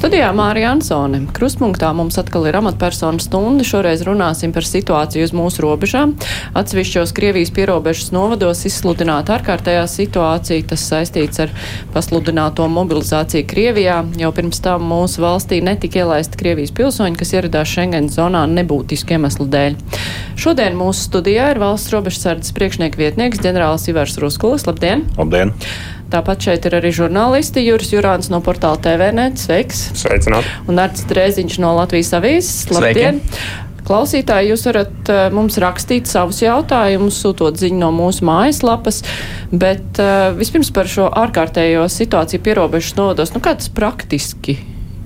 Studijā Mārija Ansone. Kruspunktā mums atkal ir amatpersonu stunda. Šoreiz runāsim par situāciju uz mūsu robežām. Atsevišķos Krievijas pierobežas novados izsludināta ārkārtējā situācija. Tas saistīts ar pasludināto mobilizāciju Krievijā. Jau pirms tam mūsu valstī netika ielaista Krievijas pilsoņi, kas ieradās Schengen zonā nebūtisku iemeslu dēļ. Šodien mūsu studijā ir valsts robežsardzes priekšnieka vietnieks ģenerālis Ivars Ruskulis. Labdien! Labdien! Tāpat šeit ir arī žurnālisti Juris Jurāns no portāla TVNet. Sveiks! Sveicināt! Un Arts Drēziņš no Latvijas avīzes. Labdien! Klausītāji, jūs varat uh, mums rakstīt savus jautājumus, sūtot ziņu no mūsu mājaslapas, bet uh, vispirms par šo ārkārtējo situāciju pierobežas novados, nu kā tas praktiski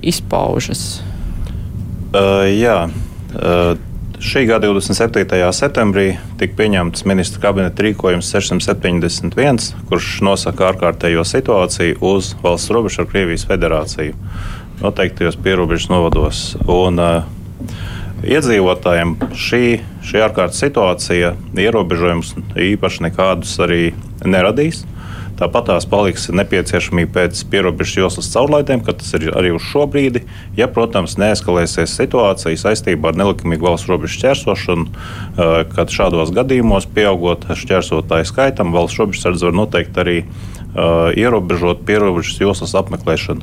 izpaužas? Uh, jā. Uh, Šī gada 27. septembrī tika pieņemts ministra kabineta rīkojums 671, kurš nosaka ārkārtējo situāciju uz valsts robežu ar Krievijas federāciju noteiktajos pierobežas novados. Un, uh, iedzīvotājiem šī, šī ārkārtas situācija ierobežojumus īpaši nekādus arī neradīs. Tāpat tās paliks nepieciešamība pēc pierobežas joslas caurlaidēm, kad tas ir arī uz šo brīdi. Ja, protams, neeskalēsies situācija saistībā ar nelikumīgu valsts robežu šķērsošanu, eh, kad šādos gadījumos, pieaugot šķērsotāju skaitam, valsts robežsardze var noteikt arī uh, ierobežot pierobežas joslas apmeklēšanu.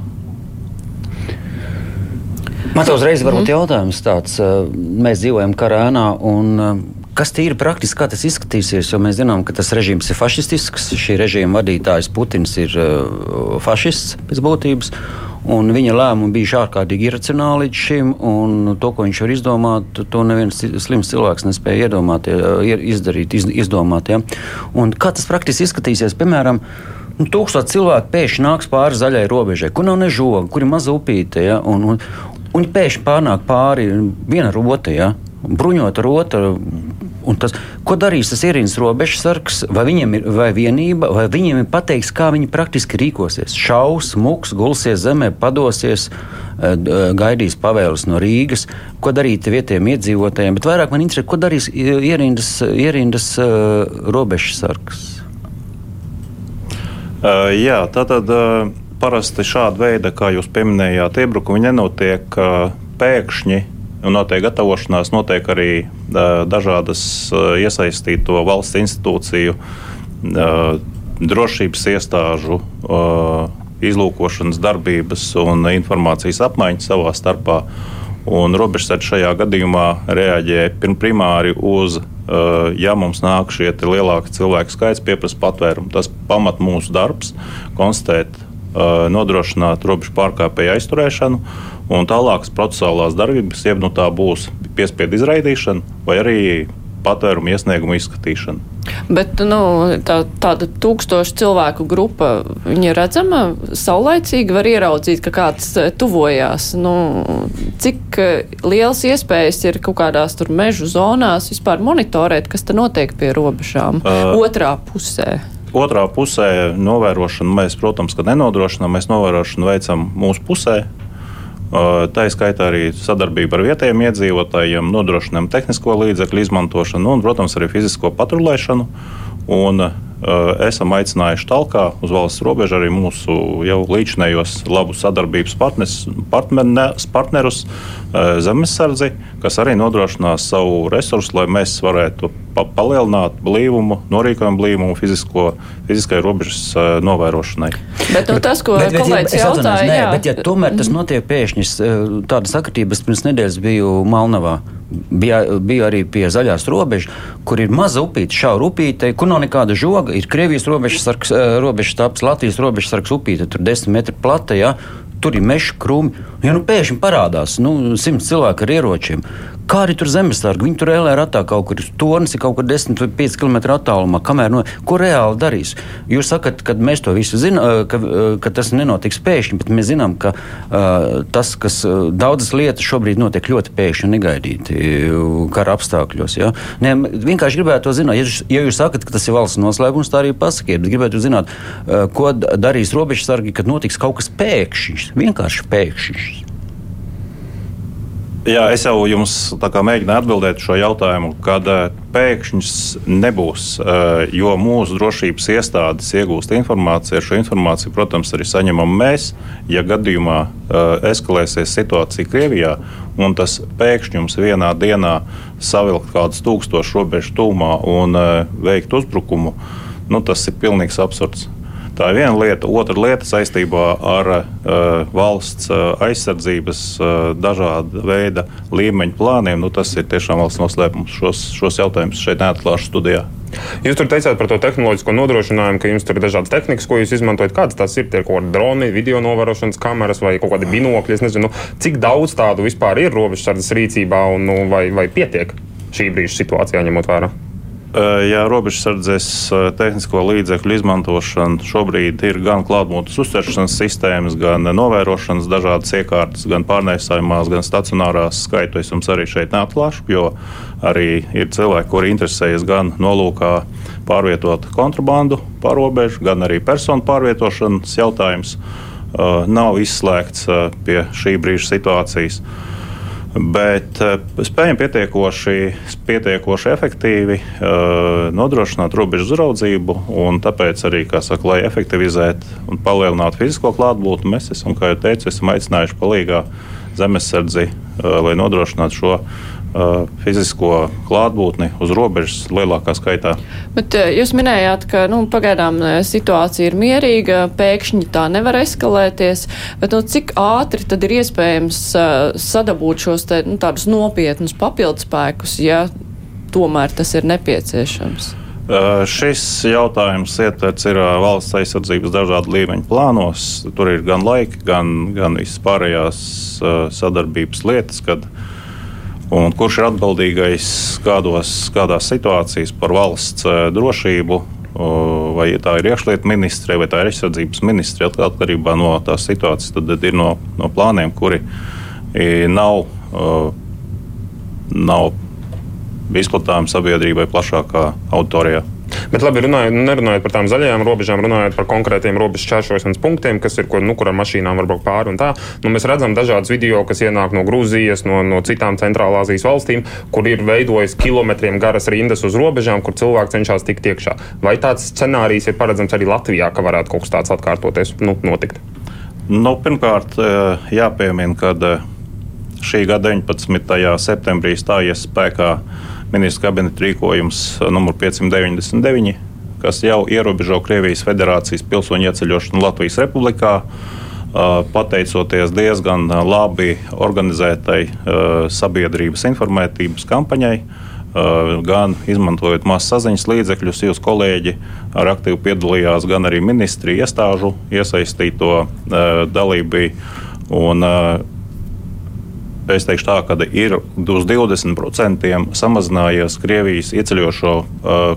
Man te uzreiz varbūt mm. jautājums tāds. Eh, mēs dzīvojam karēnā un Kas tīri praktiski kā tas izskatīsies, jo mēs zinām, ka tas režīms ir fašistisks. Šī režīma vadītājs Putins ir uh, fašists pēc būtības. Un viņa lēmumi bija ārkārtīgi iracionāli līdz šim, un to, ko viņš var izdomāt, to neviens slims cilvēks nespēja iedomāt, izdarīt, iz, izdomāt. Ja? Un kā tas praktiski izskatīsies, piemēram, nu, tūkstoši cilvēku pēkšņi nāks pāri zaļai robežai, kur nav ne žoga, kur ir maza upīte, ja? un, un, un pēkšņi pārnāk pāri viena rota. Ja? Bruņota rota. Tas, ko darīs tas ierīnas robežsargs, vai viņiem ir vai vienība, vai viņiem ir pateikts, kā viņi praktiski rīkosies? Šaus, muks, gulsies zemē, padosies, eh, eh, gaidīs pavēles no Rīgas, ko darīt vietējiem iedzīvotājiem, bet vairāk man interesē, ko darīs ierīnas, ierīnas uh, robežsargs. Uh, jā, tā tad uh, parasti šāda veida, kā jūs pieminējāt, iebrukumi nenotiek uh, pēkšņi notiek gatavošanās, notiek arī dažādas iesaistīto valsts institūciju, drošības iestāžu izlūkošanas darbības un informācijas apmaiņas savā starpā. Un robežsardze šajā gadījumā reaģē primāri uz, ja mums nāk šie lielāki cilvēku skaits, pieprasa patvērumu. Tas pamat mūsu darbs, konstatēt, nodrošināt robežu pārkāpēju aizturēšanu Un tālākas procesuālās darbības, jeb nu tā būs piespiedu izraidīšana vai arī patvērumu iesniegumu izskatīšana. Bet nu, tā, tāda tūkstošu cilvēku grupa, viņa redzama saulaicīgi, var ieraudzīt, ka kāds eh, tuvojās. Nu, cik eh, liels iespējas ir kaut kādās tur mežu zonās vispār monitorēt, kas te notiek pie robežām uh, otrā pusē? Otrā pusē novērošanu mēs, protams, nenodrošinām. Mēs novērošanu veicam mūsu pusē, Tā ir skaitā arī sadarbība ar vietējiem iedzīvotājiem, nodrošinām tehnisko līdzekļu izmantošanu un, protams, arī fizisko patrulēšanu. Un, esam aicinājuši talkā uz valsts robežu arī mūsu jau līdzinējos labu sadarbības partnes, partner, partnerus, uh, zemesardzi, kas arī nodrošinās savu resursu, lai mēs varētu pa palielināt blīvumu, norīkojumu blīvumu fizisko, fiziskai robežas uh, novērošanai. Bet nu, tas, ko bet, bet, kolēģis ja, jautāja, nē, bet ja tomēr tas notiek pēkšņi, tāda sakritības pirms nedēļas biju Malnavā. Bija, bija arī pie zaļās robežas, kur ir maza upīte, šaura upīte, kur nav nekāda žoga. Ir Krievijas robežas sargs, robežas taps, Latvijas robežas sargs upīte, tur desmit metri plata. Ja? tur ir meža krūmi. Ja nu pēkšņi parādās nu, simts cilvēku ar ieročiem, kā arī tur zemesargi, viņi tur ēlē ratā kaut kur, tornis ir kaut kur 10 vai 5 km attālumā, kamēr no, ko reāli darīs. Jūs sakat, ka mēs to visu zinām, ka, ka tas nenotiks pēkšņi, bet mēs zinām, ka uh, tas, kas daudzas lietas šobrīd notiek ļoti pēkšņi un negaidīti kara apstākļos. Ja? Ne, vienkārši gribētu to zināt. Ja, jūs, ja jūs sakat, ka tas ir valsts noslēpums, tā arī pasakiet, bet gribētu zināt, uh, ko darīs robežsargi, kad notiks kaut kas pēkšņs vienkārši pēkšņs. Jā, es jau jums mēģināju atbildēt šo jautājumu, kad uh, pēkšņs nebūs, uh, jo mūsu drošības iestādes iegūst informāciju. Šo informāciju, protams, arī saņemam mēs. Ja gadījumā uh, eskalēsies situācija Krievijā un tas pēkšņi jums vienā dienā savilkt kādus tūkstošus robežu tūmā un veikt uzbrukumu, nu, tas ir pilnīgs absurds. Tā ir viena lieta. Otra lieta saistībā ar uh, valsts uh, aizsardzības uh, dažāda veida līmeņa plāniem. Nu, tas ir tiešām valsts noslēpums. Šos, šos jautājumus šeit neatklāšu studijā. Jūs tur teicāt par to tehnoloģisko nodrošinājumu, ka jums tur ir dažādas tehnikas, ko jūs izmantojat. Kādas tās ir? Tie ir kaut kādi droni, video novērošanas kameras vai kaut kādi binokļi. Es nezinu, cik daudz tādu vispār ir robežsardas rīcībā un nu, vai, vai pietiek šī brīža situācijā ņemot vērā. Jā, robežsardzes tehnisko līdzekļu izmantošana šobrīd ir gan klātbūtnes uztveršanas sistēmas, gan novērošanas dažādas iekārtas, gan pārnēsājumās, gan stacionārās skaitu. Es jums arī šeit neatklāšu, jo arī ir cilvēki, kuri interesējas gan nolūkā pārvietot kontrabandu pār robežu, gan arī personu pārvietošanas jautājums. Nav izslēgts pie šī brīža situācijas bet uh, spējam pietiekoši, pietiekoši efektīvi uh, nodrošināt robežu uzraudzību. Tāpēc arī, saka, lai efektivizētu un palielinātu fizisko klātbūtni, mēs esam, kā jau teicu, esam aicinājuši palīdzīgā zemesardzi, uh, lai nodrošinātu šo fizisko klātbūtni uz robežas lielākā skaitā. Bet uh, jūs minējāt, ka nu, pagaidām uh, situācija ir mierīga, pēkšņi tā nevar eskalēties, bet nu, cik ātri tad ir iespējams uh, sadabūt šos te, nu, tādus nopietnus papildspēkus, ja tomēr tas ir nepieciešams? Uh, šis jautājums ietverts ir uh, valsts aizsardzības dažādu līmeņu plānos. Tur ir gan laika, gan, gan vispārējās uh, sadarbības lietas, kad uh, Un kurš ir atbildīgais kādos, kādās situācijās par valsts eh, drošību? Vai tā ir iekšlietu ministre vai tā ir aizsardzības ministre, atkarībā no tās situācijas, tad ir no, no plāniem, kuri nav, nav izplatāmi sabiedrībai plašākā auditorijā. Bet labi, runājot, nu, nerunājot par tām zaļajām robežām, runājot par konkrētiem robežu šķēršošanas punktiem, kas ir, kur, nu, kur ar mašīnām var braukt pāri un tā. Nu, mēs redzam dažādas video, kas ienāk no Grūzijas, no, no citām centrālāzijas valstīm, kur ir veidojis kilometriem garas rindas uz robežām, kur cilvēki cenšas tikt iekšā. Vai tāds scenārijs ir paredzams arī Latvijā, ka varētu kaut kas tāds atkārtoties, nu, notikt? Nu, pirmkārt, eh, jāpiemina, ka eh, šī gada 19. septembrī stājies spēkā ministra kabineta rīkojums uh, numur 599, kas jau ierobežo Krievijas federācijas pilsoņu ieceļošanu Latvijas republikā. Uh, pateicoties diezgan uh, labi organizētai sabiedrības informētības kampaņai, gan izmantojot masu saziņas līdzekļus, jūs kolēģi ar aktīvu piedalījās gan arī ministri iestāžu iesaistīto dalību. Un, es teikšu tā, ka ir uz 20% samazinājies Krievijas ieceļošo uh,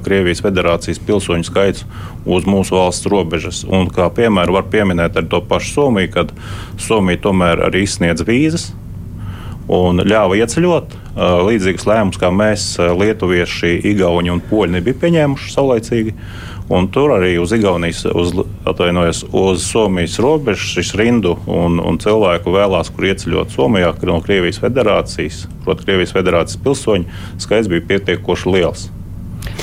Krievijas federācijas pilsoņu skaits uz mūsu valsts robežas. Un kā piemēru var pieminēt ar to pašu Somiju, kad Somija tomēr arī izsniedz vīzas un ļāva ieceļot. Uh, līdzīgs lēmums, kā mēs, Lietuvieši, Igauni un Poļi, nebija pieņēmuši saulaicīgi. Un tur arī uz Igaunijas, uz, uz Somijas robežas šis rindu un, un cilvēku vēlās, kur ieceļot Somijā no Krievijas federācijas, proti, Krievijas federācijas pilsoņu skaits bija pietiekoši liels.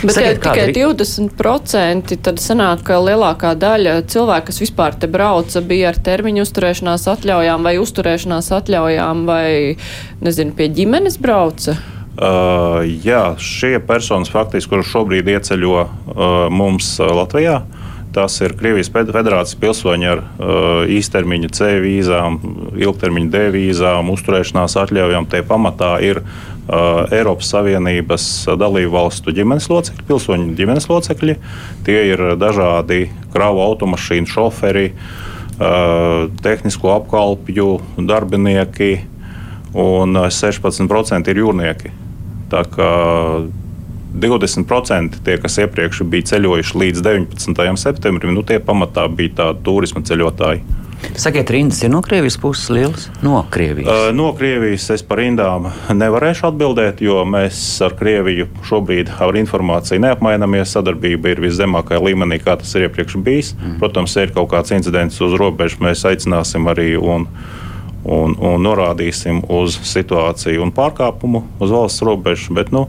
Bet Sakiet, ja tikai 20% tad sanāk, ka lielākā daļa cilvēku, kas vispār te brauca, bija ar termiņu uzturēšanās atļaujām vai uzturēšanās atļaujām vai, nezinu, pie ģimenes brauca. Uh, jā, šie personas faktiski, kurus šobrīd ieceļo uh, mums uh, Latvijā, tas ir Krievijas federācijas pilsoņi ar uh, īstermiņa C vīzām, ilgtermiņa D vīzām, uzturēšanās atļaujām. Tie pamatā ir uh, Eiropas Savienības dalību valstu ģimenes locekļi, pilsoņu ģimenes locekļi. Tie ir dažādi kravu automašīnu šoferi, uh, tehnisko apkalpju darbinieki un 16% ir jūrnieki. Tā kā 20% tie, kas iepriekš bija ceļojuši līdz 19. septembrim, nu, tie pamatā bija tādi turisma ceļotāji. Sakiet, rindas ir no Krievijas puses lielas? No Krievijas. Uh, no Krievijas es par rindām nevarēšu atbildēt, jo mēs ar Krieviju šobrīd ar informāciju neapmainamies. Sadarbība ir viszemākajā līmenī, kā tas ir iepriekš bijis. Mm. Protams, ja ir kaut kāds incidents uz robežas, mēs aicināsim arī un un, un norādīsim uz situāciju un pārkāpumu uz valsts robežas. Bet, nu,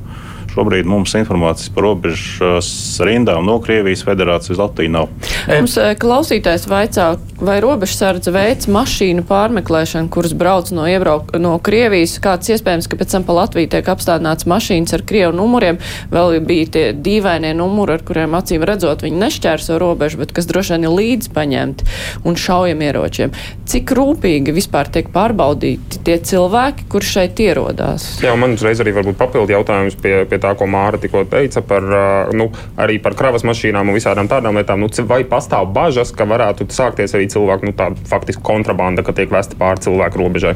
Šobrīd mums informācijas par robežas rindām no Krievijas federācijas Latviju nav. Mums eh, klausītājs vaicā, vai robežsardze veids mašīnu pārmeklēšanu, kuras brauc no, iebrauk, no Krievijas, kāds iespējams, ka pēc tam pa Latviju tiek apstādināts mašīnas ar Krievu numuriem, vēl bija tie dīvainie numuri, ar kuriem acīm redzot viņi nešķērso robežu, bet kas droši vien ir līdz paņemti un šaujamieročiem. Cik rūpīgi vispār tiek pārbaudīti tie cilvēki, kur šeit ierodās? Jā, man uzreiz arī varbūt papildu jautājums pie, pie tā, ko Māra tikko teica par, nu, arī par kravas mašīnām un visādām tādām lietām. Nu, vai pastāv bažas, ka varētu sākties arī cilvēku nu, faktiski kontrabanda, ka tiek vesta pāri cilvēku robežai?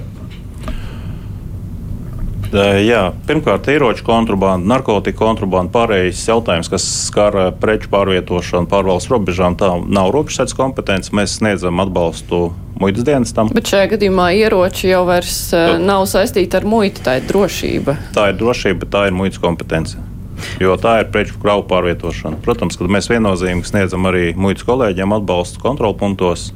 Jā, pirmkārt, ieroču kontrabanda, narkotika kontrabanda, pārējais jautājums, kas skar preču pārvietošanu pār valsts robežām. Tā nav robežsardze kompetence. Mēs sniedzam atbalstu muitas dienestam. Bet šajā gadījumā ieroči jau vairs Tad, nav saistīti ar muitu, tā ir drošība. Tā ir drošība, bet tā ir muitas kompetence. Jo tā ir preču kravu pārvietošana. Protams, ka mēs viennozīmīgi sniedzam arī muitas kolēģiem atbalstu kontrolpunktos.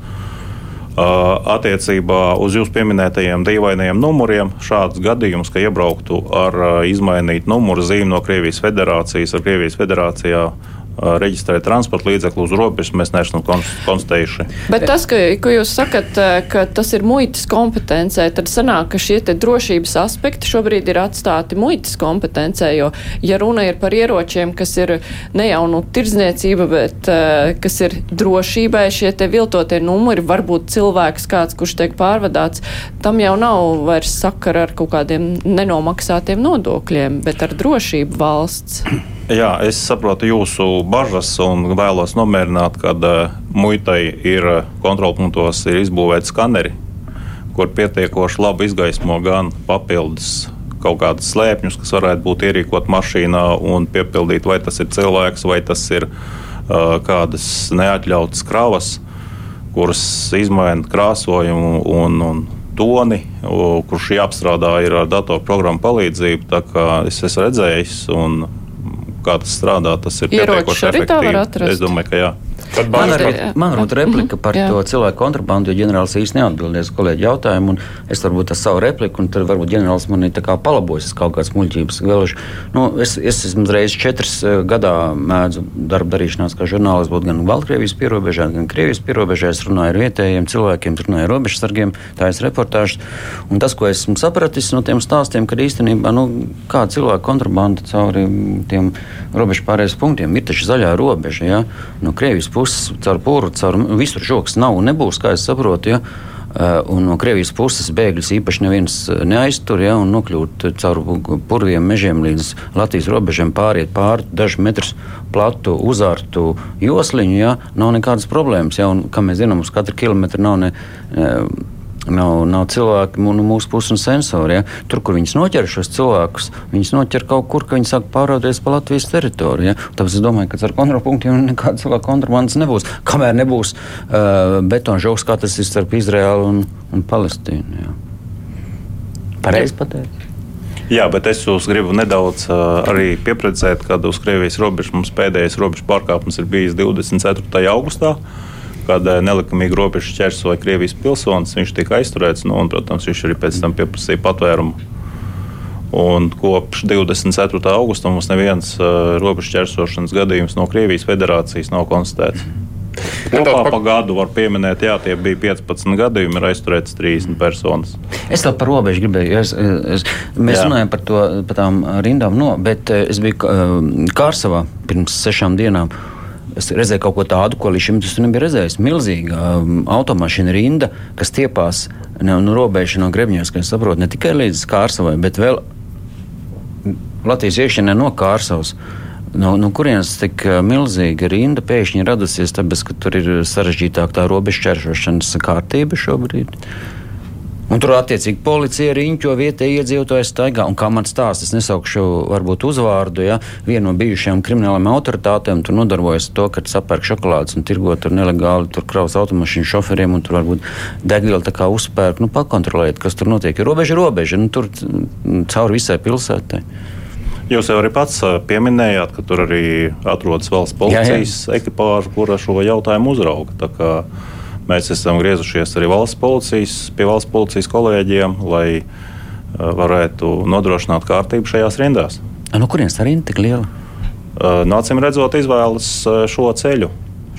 Attiecībā uz jūsu pieminētajiem dīvainajiem numuriem šāds gadījums, ka iebrauktu ar izmainītu numuru zīmi no Krievijas federācijas ar Krievijas federācijā reģistrēt transporta līdzekli uz robežas, mēs neesam konstatējuši. Bet tas, ka, ka jūs sakat, ka tas ir muitas kompetencē, tad sanāk, ka šie drošības aspekti šobrīd ir atstāti muitas kompetencē, jo, ja runa ir par ieročiem, kas ir ne jau nu tirdzniecība, bet kas ir drošībai, šie te viltotie numuri, varbūt cilvēks kāds, kurš tiek pārvadāts, tam jau nav vairs sakara ar kaut kādiem nenomaksātiem nodokļiem, bet ar drošību valsts. Jā, es saprotu jūsu bažas un vēlos nomierināt, ka uh, muitai ir uh, kontrolpunktos ir izbūvēti skaneri, kur pietiekoši labi izgaismo gan papildus kaut kādus slēpņus, kas varētu būt ierīkot mašīnā un piepildīt, vai tas ir cilvēks, vai tas ir uh, kādas neatļautas kravas, kuras izmaina krāsojumu un, un toni, kurš jāapstrādā ar datorprogrammu palīdzību. Tā kā es esmu redzējis un kā tas strādā, tas ir pietiekoši efektīvi. Es domāju, ka jā. Man ir man rūt replika par jā. to cilvēku kontrabandu, jo ģenerālis īsti neatbildēs kolēģi jautājumu. Es varbūt tas savu repliku, un tad varbūt ģenerālis man ir palabojis kaut kādas muļķības. Vēluši. Nu, es, es esmu reiz četras eh, gadā mēdzu darbu darīšanās kā žurnālists būt gan Baltkrievijas pierobežā, gan Krievijas pierobežā. Es runāju ar vietējiem cilvēkiem, runāju ar robežsargiem, tā ir reportāžas. Un tas, ko esmu sapratis no tiem stāstiem, ka īstenībā nu, kā cilvēku kontrabanda cauri tiem robežu pārējais punktiem ir taču zaļā robeža. Ja? No Krievijas puses, caur pūru, caur visur žoks nav un nebūs, kā es saprotu. Ja? Uh, un no Krievijas puses bēgļus īpaši neviens neaiztur, ja, un nokļūt caur purviem mežiem līdz Latvijas robežām, pāriet pāri dažus metrus platu, uzārtu josliņu, ja, nav nekādas problēmas. Ja, un, kā mēs zinām, uz katru kilometru nav ne. Uh, Nav, nav cilvēki no mūsu puses un sensori. Ja? Tur, kur viņas noķer šos cilvēkus, viņas noķer kaut kur, ka viņi sāk pārādīties pa Latvijas teritoriju. Ja? Tāpēc es domāju, ka ar kontrapunktiem nekāda cilvēka kontrabandas nebūs. Kamēr nebūs uh, betonžoks, kā tas ir starp Izraēlu un, un Palestīnu. Ja? Pareizi pateikt. Jā, bet es jūs gribu nedaudz uh, arī pieprecēt, ka uz Krievijas robežas mums pēdējais robežu pārkāpums ir bijis 24. augustā. Uh, kad eh, nelikumīgi robežu šķērsoja Krievijas pilsonis. Viņš tika aizturēts, nu, un, protams, viņš arī pēc tam pieprasīja patvērumu. Un kopš 24. augusta mums neviens uh, robežu šķērsošanas gadījums no Krievijas federācijas nav konstatēts. Kopā pa gadu var pieminēt, jā, tie bija 15 gadījumi, ir aizturēts 30 personas. Es vēl par robežu gribēju. Es, es, mēs jā. runājam par, to, par tām rindām, no, bet eh, es biju Kārsavā pirms sešām dienām. Es redzēju kaut ko tādu, ko līdz šim nebija redzējis. Milzīga um, automašīna rinda, kas tiepās no, no robežas no Grebņos, kas saprot ne tikai līdz Kārsavai, bet vēl Latvijas iekšienē no Kārsavas. No, no kurienes tik uh, milzīga rinda pēkšņi radusies, tāpēc, ka tur ir sarežģītāka tā robežu čeršošanas kārtība šobrīd? Un tur attiecīgi policija riņķo vietējie iedzīvotāji staigā. Un kā man stāsta, es nesaukšu varbūt uzvārdu, ja viena no bijušajām kriminālām autoritātēm tur nodarbojas to, ka sapērk šokolādes un tirgo tur nelegāli tur kraus automašīnu šoferiem un tur varbūt degvielu tā kā uzpērk, nu pakontrolēt, kas tur notiek. Ir robeža, robeža, nu tur cauri visai pilsētai. Jūs jau arī pats pieminējāt, ka tur arī atrodas valsts policijas jā, jā. ekipāža, kura šo jautājumu uzrauga. Mēs esam griezušies arī valsts policijas, pie valsts policijas kolēģiem, lai varētu nodrošināt kārtību šajās rindās. No kurienes tā rinda tik liela? Nu, acīm redzot, izvēlas šo ceļu.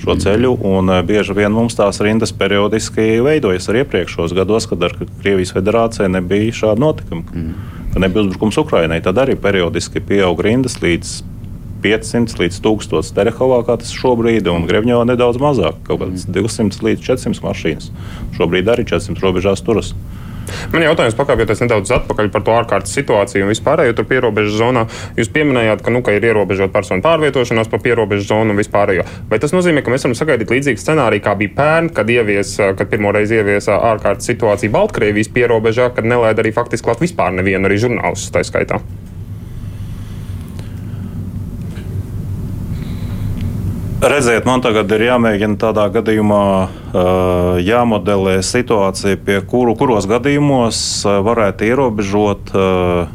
Šo mm. ceļu, un bieži vien mums tās rindas periodiski veidojas arī iepriekšējos gados, kad ar Krievijas federāciju nebija šāda notikuma. Mm. Kad nebija uzbrukums Ukrainai, tad arī periodiski pieauga rindas līdz 500 līdz 1000 Terehovā, kā tas šobrīd, un Grevņovā nedaudz mazāk, kaut kāds 200 līdz 400 mašīnas. Šobrīd arī 400 robežās turas. Man jautājums pakāpjoties nedaudz atpakaļ par to ārkārtas situāciju un vispārējo tur pierobežu zonā. Jūs pieminējāt, ka, nu, ka ir ierobežota personu pārvietošanās pa pierobežu zonu un vispārējo. Vai tas nozīmē, ka mēs varam sagaidīt līdzīgu scenāriju, kā bija pērn, kad, ievies, kad pirmoreiz ieviesa ārkārtas situāciju Baltkrievijas pierobežā, kad nelaida arī faktiski klāt vispār nevienu arī žurnālistu tā skaitā? Redziet, man tagad ir jāmēģina tādā gadījumā uh, jāmodelē situācija, pie kuru, kuros gadījumos uh, varētu ierobežot uh,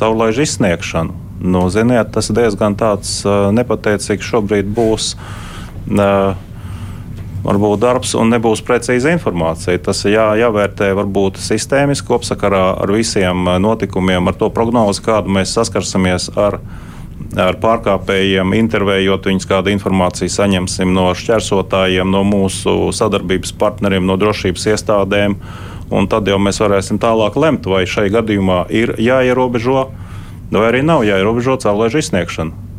caurlaižu izsniegšanu. Nu, ziniet, tas diezgan tāds uh, nepateicīgs šobrīd būs. Varbūt darbs un nebūs precīza informācija. Tas jā, jāvērtē varbūt sistēmiski kopsakarā ar visiem notikumiem, ar to prognozi, kādu mēs saskarsimies ar ar pārkāpējiem, intervējot viņus, kādu informāciju saņemsim no šķērsotājiem, no mūsu sadarbības partneriem, no drošības iestādēm. Tad jau mēs varēsim tālāk lemt, vai šai gadījumā ir jāierobežo, vai arī nav jāierobežo caurlaižu izsniegšanu.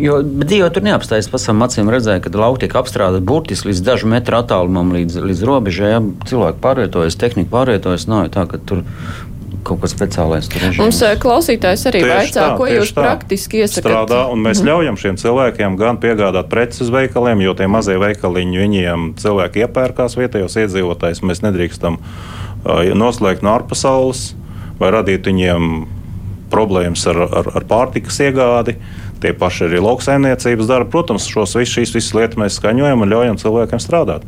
Jo, Dieva tur neapstājas. Pats tam acīm redzēja, ka lauka tiek apstrādāta burtiski līdz dažu metru attālumam, līdz, līdz robežai. Ja? Cilvēki pārvietojas, tehnika pārvietojas. Nav tā, ka tur kaut kas speciālais. Mums eh, klausītājs arī vaicā, tā, ko jūs tā. praktiski iesakāt. Strādā, un mēs mm. ļaujam šiem cilvēkiem gan piegādāt preces uz veikaliem, jo tie mazie veikaliņi viņiem cilvēki iepērkās vietējos iedzīvotājus. Mēs nedrīkstam uh, noslēgt no ārpasaules vai radīt viņiem problēmas ar, ar, ar pārtikas iegādi. Tie paši arī lauksaimniecības dara. Protams, šos, visu, šīs visas lietas mēs skaņojam un ļaujam cilvēkiem strādāt.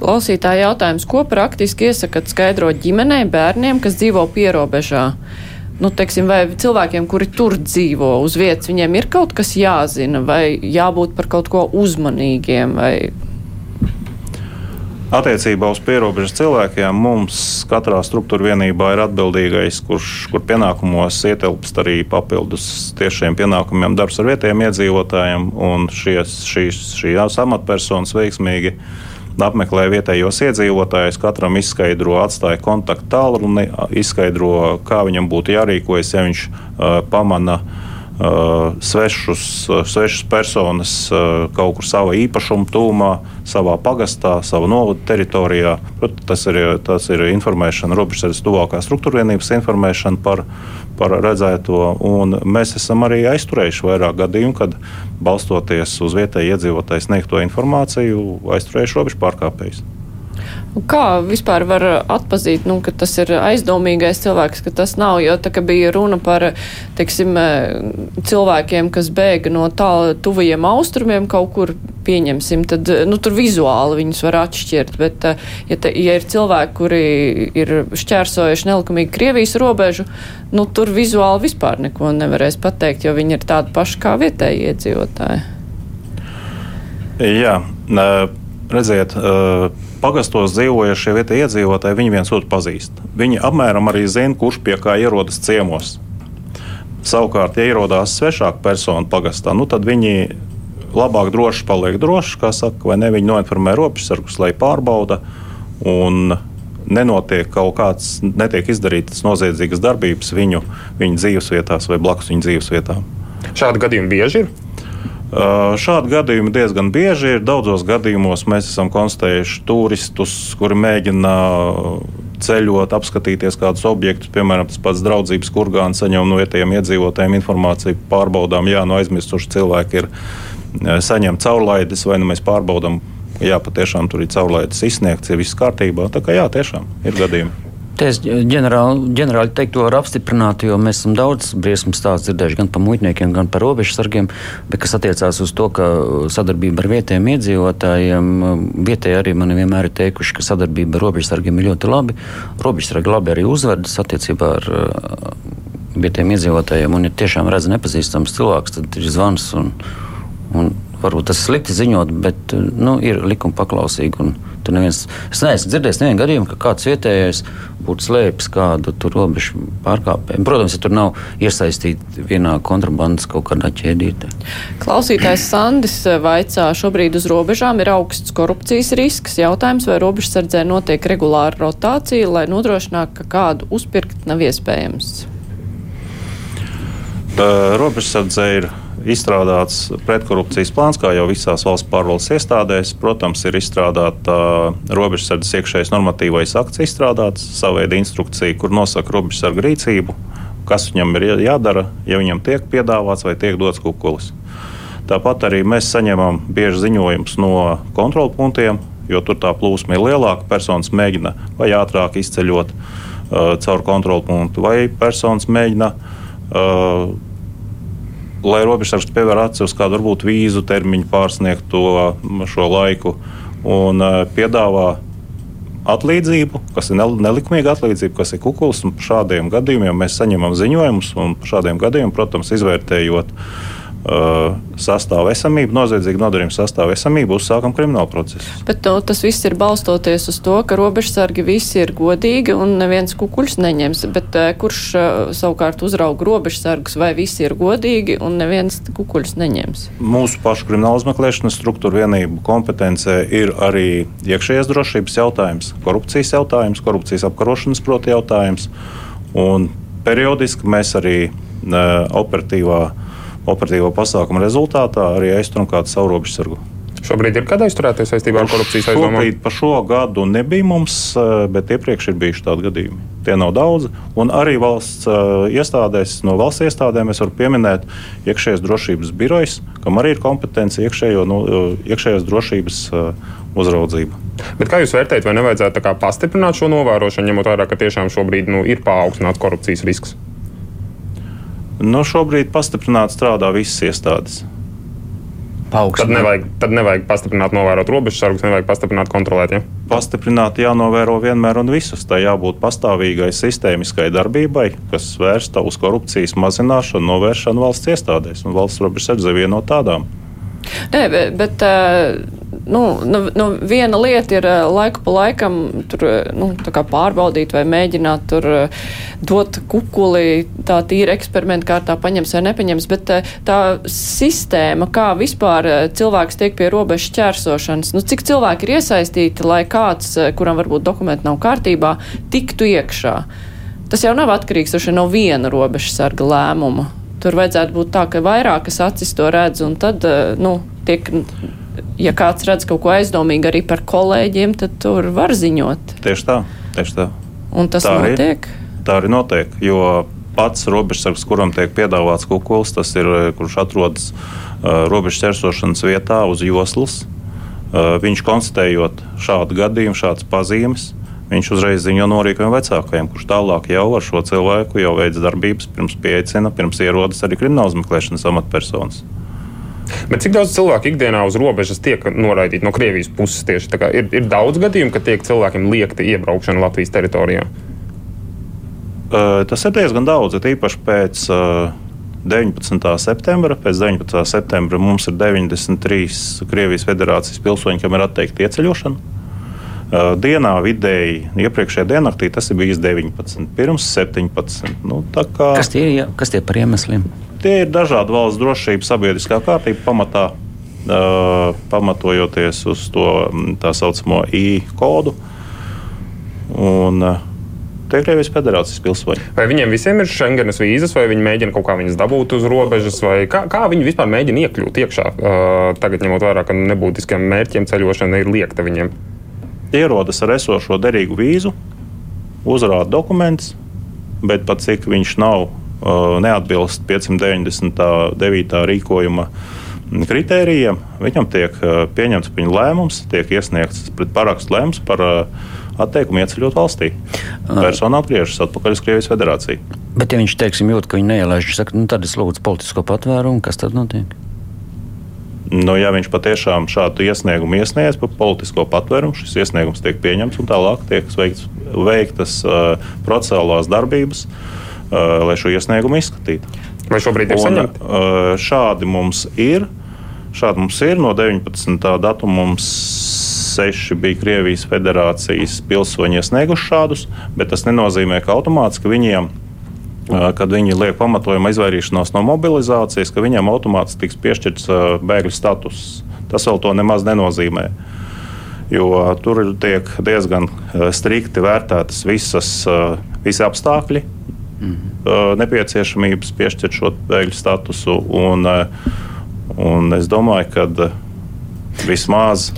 Klausītāja jautājums, ko praktiski iesakāt skaidrot ģimenei, bērniem, kas dzīvo pierobežā? Nu, teiksim, vai cilvēkiem, kuri tur dzīvo uz vietas, viņiem ir kaut kas jāzina, vai jābūt par kaut ko uzmanīgiem? Vai... Attiecībā uz pierobežas cilvēkiem mums katrā struktūra vienībā ir atbildīgais, kurš kur pienākumos ietilpst arī papildus tiešiem pienākumiem darbs ar vietējiem iedzīvotājiem, un šies, šīs, šīs amatpersonas veiksmīgi apmeklē vietējos iedzīvotājus, katram izskaidro, atstāja kontaktu tālruni, izskaidro, kā viņam būtu jārīkojas, ja viņš uh, pamana uh, svešus, uh, svešus personas uh, kaut kur savā īpašuma tūmā, savā pagastā, savā novada teritorijā. Tas ir, tas ir informēšana, robežsardzes tuvākā struktūra vienības informēšana par par redzēto. Un mēs esam arī aizturējuši vairāk gadījumu, kad balstoties uz vietēju iedzīvotāju sniegto informāciju, aizturējuši robežu pārkāpējus. Kā vispār var atpazīt, nu, ka tas ir aizdomīgais cilvēks, ka tas nav, jo tā bija runa par, teiksim, cilvēkiem, kas bēga no tālu tuvajiem austrumiem kaut kur, pieņemsim, tad, nu, tur vizuāli viņus var atšķirt, bet, ja, te, ja ir cilvēki, kuri ir šķērsojuši nelikumīgi Krievijas robežu, nu, tur vizuāli vispār neko nevarēs pateikt, jo viņi ir tādi paši kā vietēji iedzīvotāji. Jā, redziet, pagastos dzīvojošie vietējie iedzīvotāji, viņi viens otru pazīst. Viņi apmēram arī zina, kurš pie kā ierodas ciemos. Savukārt, ja ierodās svešāka persona pagastā, nu, tad viņi labāk droši paliek droši, kā saka, vai ne. Viņi noinformē robežsargus, lai pārbauda. Un nenotiek kaut kāds, netiek izdarītas noziedzīgas darbības viņu, viņu dzīvesvietās vai blakus viņu dzīvesvietām. Šādi gadījumi bieži ir. Šādi gadījumi diezgan bieži ir. Daudzos gadījumos mēs esam konstatējuši turistus, kuri mēģina ceļot, apskatīties kādus objektus, piemēram, tas pats draudzības kurgāns, saņem no vietējiem iedzīvotājiem informāciju, pārbaudām, jā, no aizmirsuši cilvēki ir saņemti caurlaides, vai nu mēs pārbaudām, jā, patiešām tur ir caurlaides izsniegts, ir viss kārtībā. Tā kā jā, tiešām ir gadījumi. Es ģenerāli, ģenerāli teiktu, var apstiprināt, jo mēs esam daudz briesmu stāstu dzirdējuši gan par muitniekiem, gan par robežsargiem, bet kas attiecās uz to, ka sadarbība ar vietējiem iedzīvotājiem, vietēji arī man vienmēr ir teikuši, ka sadarbība ar robežsargiem ir ļoti labi. Robežsargi labi arī uzvedas attiecībā ar vietējiem iedzīvotājiem, un ja tiešām redz nepazīstams cilvēks, tad ir zvans un, un varbūt tas ir slikti ziņot, bet nu, ir likuma paklausīgi. Neviens, es neesmu dzirdējis nevienu gadījumu, ka kāds vietējais būtu slēpis kādu robežu pārkāpēju. Protams, ja tur nav iesaistīti vienā kontrabandas kaut kādā ķēdītē. Klausītājs Sandis vaicā, šobrīd uz robežām ir augsts korupcijas risks. Jautājums, vai robežsardzē notiek regulāra rotācija, lai nodrošinātu, ka kādu uzpirkt nav iespējams? Robežsardze ir izstrādāts pretkorupcijas plāns, kā jau visās valsts pārvaldes iestādēs. Protams, ir izstrādāta robežsardzes iekšējais normatīvais akts, izstrādāts sava veida instrukcija, kur nosaka robežsarga rīcību, kas viņam ir jādara, ja viņam tiek piedāvāts vai tiek dots kukulis. Tāpat arī mēs saņemam bieži ziņojumus no kontrolu punktiem, jo tur tā plūsma ir lielāka. Personas mēģina vai ātrāk izceļot uh, caur kontrolu punktu, vai personas mēģina uh, lai robežsargs pievēr acis uz kādu varbūt vīzu termiņu pārsniegto šo laiku un uh, piedāvā atlīdzību, kas ir nelikumīga atlīdzība, kas ir kukulis. Šādiem gadījumiem mēs saņemam ziņojumus, un šādiem gadījumiem, protams, izvērtējot uh, Uh, sastāvu esamību, noziedzīgu nodarījumu sastāvu esamību, uzsākam kriminālu procesu. Bet to, tas viss ir balstoties uz to, ka robežsargi visi ir godīgi un neviens kukuļs neņems. Bet uh, kurš uh, savukārt uzrauga robežsargus, vai visi ir godīgi un neviens kukuļs neņems? Mūsu pašu krimināla izmeklēšanas struktūra vienību kompetencē ir arī iekšējās drošības jautājums, korupcijas jautājums, korupcijas apkarošanas proti jautājums. Un periodiski mēs arī uh, operatīvā operatīvo pasākumu rezultātā arī aizturam kādu savu robežsargu. Šobrīd ir kāda aizturēta saistībā ar korupcijas aizdomām? Šobrīd par šo gadu nebija mums, eh, bet iepriekš ir bijuši tādi gadījumi. Tie nav daudzi. Un arī valsts uh, iestādēs, no valsts iestādēm es varu pieminēt iekšējās drošības birojas, kam arī ir kompetence iekšējo, nu, iekšējās drošības uzraudzība. Bet kā jūs vērtējat, vai nevajadzētu pastiprināt šo novērošanu, ņemot vērā, ka tiešām šobrīd nu, ir paaugstināts korupcijas risks? Nu, šobrīd pastiprināti strādā visas iestādes. Tad nevajag, tad nevajag pastiprināt, novērot robežsargus, nevajag pastiprināt, kontrolēt. Ja? Pastiprināt, jānovēro vienmēr un visus. Tā jābūt pastāvīgai sistēmiskai darbībai, kas vērsta uz korupcijas mazināšanu, novēršanu valsts iestādēs. Un valsts robežsardze viena no tādām. Nē, bet, bet nu, nu, nu, viena lieta ir laiku pa laikam tur, nu, pārbaudīt vai mēģināt tur dot kukuli tā tīra eksperimenta kārtā paņems vai nepaņems, bet tā sistēma, kā vispār cilvēks tiek pie robežas ķērsošanas, nu, cik cilvēki ir iesaistīti, lai kāds, kuram varbūt dokumenti nav kārtībā, tiktu iekšā. Tas jau nav atkarīgs no viena robežsarga lēmuma. Tur vajadzētu būt tā, ka vairākas acis to redz, un tad nu, tiek ja kāds redz kaut ko aizdomīgu arī par kolēģiem, tad tur var ziņot. Tieši tā, tieši tā. Un tas tā notiek? Arī, tā arī notiek, jo pats robežsargs, kuram tiek piedāvāts kukulis, tas ir, kurš atrodas uh, robežas ķersošanas vietā uz joslas. Uh, viņš konstatējot šādu gadījumu, šādas pazīmes, viņš uzreiz ziņo norīkojiem vecākajiem, kurš tālāk jau ar šo cilvēku jau veids darbības, pirms pieaicina, pirms ierodas arī krimināla izmeklēšanas amatpersonas. Bet cik daudz cilvēku ikdienā uz robežas tiek noraidīti no Krievijas puses? Tieši, ir, ir daudz gadījumu, ka tiek cilvēkiem liekta iebraukšana Latvijas teritorijā. Uh, tas ir diezgan daudz, īpaši pēc uh, 19. septembra. Pēc 19. septembra mums ir 93 Krievijas federācijas pilsoņi, kam ir atteikta ieceļošana. Uh, dienā vidēji, iepriekšējā diennaktī tas ir bijis 19, pirms 17. Nu, kā... kas, tie, ja, kas tie par iemesliem? Tie ir dažādi valsts drošības, sabiedriskā kārtība pamatā, uh, pamatojoties uz to tā saucamo I kodu. Un, uh, Tie ir Krievijas federācijas pilsoņi. Vai viņiem visiem ir Schengenas vīzas, vai viņi mēģina kaut kā viņas dabūt uz robežas, vai kā, kā viņi vispār mēģina iekļūt iekšā? Uh, tagad, ņemot vērā, ka nebūtiskiem mērķiem ceļošana ir liekta viņiem. Ierodas ar esošo derīgu vīzu, uzrāda dokumentus, bet pat cik viņš nav neatbilst 599. rīkojuma kritērijiem, viņam tiek pieņemts viņa lēmums, tiek iesniegts parakstu lēmums par atteikumu ieceļot valstī. Persona atgriežas atpakaļ uz Krievijas federāciju. Bet, ja viņš teiksim, jūt, ka viņa neielaiž, saka, nu, tad es lūdzu politisko patvērumu, kas tad notiek? Nu, ja viņš patiešām šādu iesniegumu iesniedz par politisko patvērumu, šis iesniegums tiek pieņemts un tālāk tiek veikts, veiktas uh, procesuālās darbības. Uh, lai šo iesniegumu izskatītu. Vai šobrīd ir saņemti? Uh, šādi mums ir. Šādi mums ir no 19. datuma mums seši bija Krievijas federācijas pilsoņi iesnieguši šādus, bet tas nenozīmē, ka automātiski viņiem, kad viņi liek pamatojumu izvairīšanos no mobilizācijas, ka viņiem automātiski tiks piešķirts bēgļu status. Tas vēl to nemaz nenozīmē. Jo tur tiek diezgan strikti vērtētas visas, visi apstākļi, mm -hmm. nepieciešamības piešķirt šo bēgļu statusu. Un, un es domāju, ka vismaz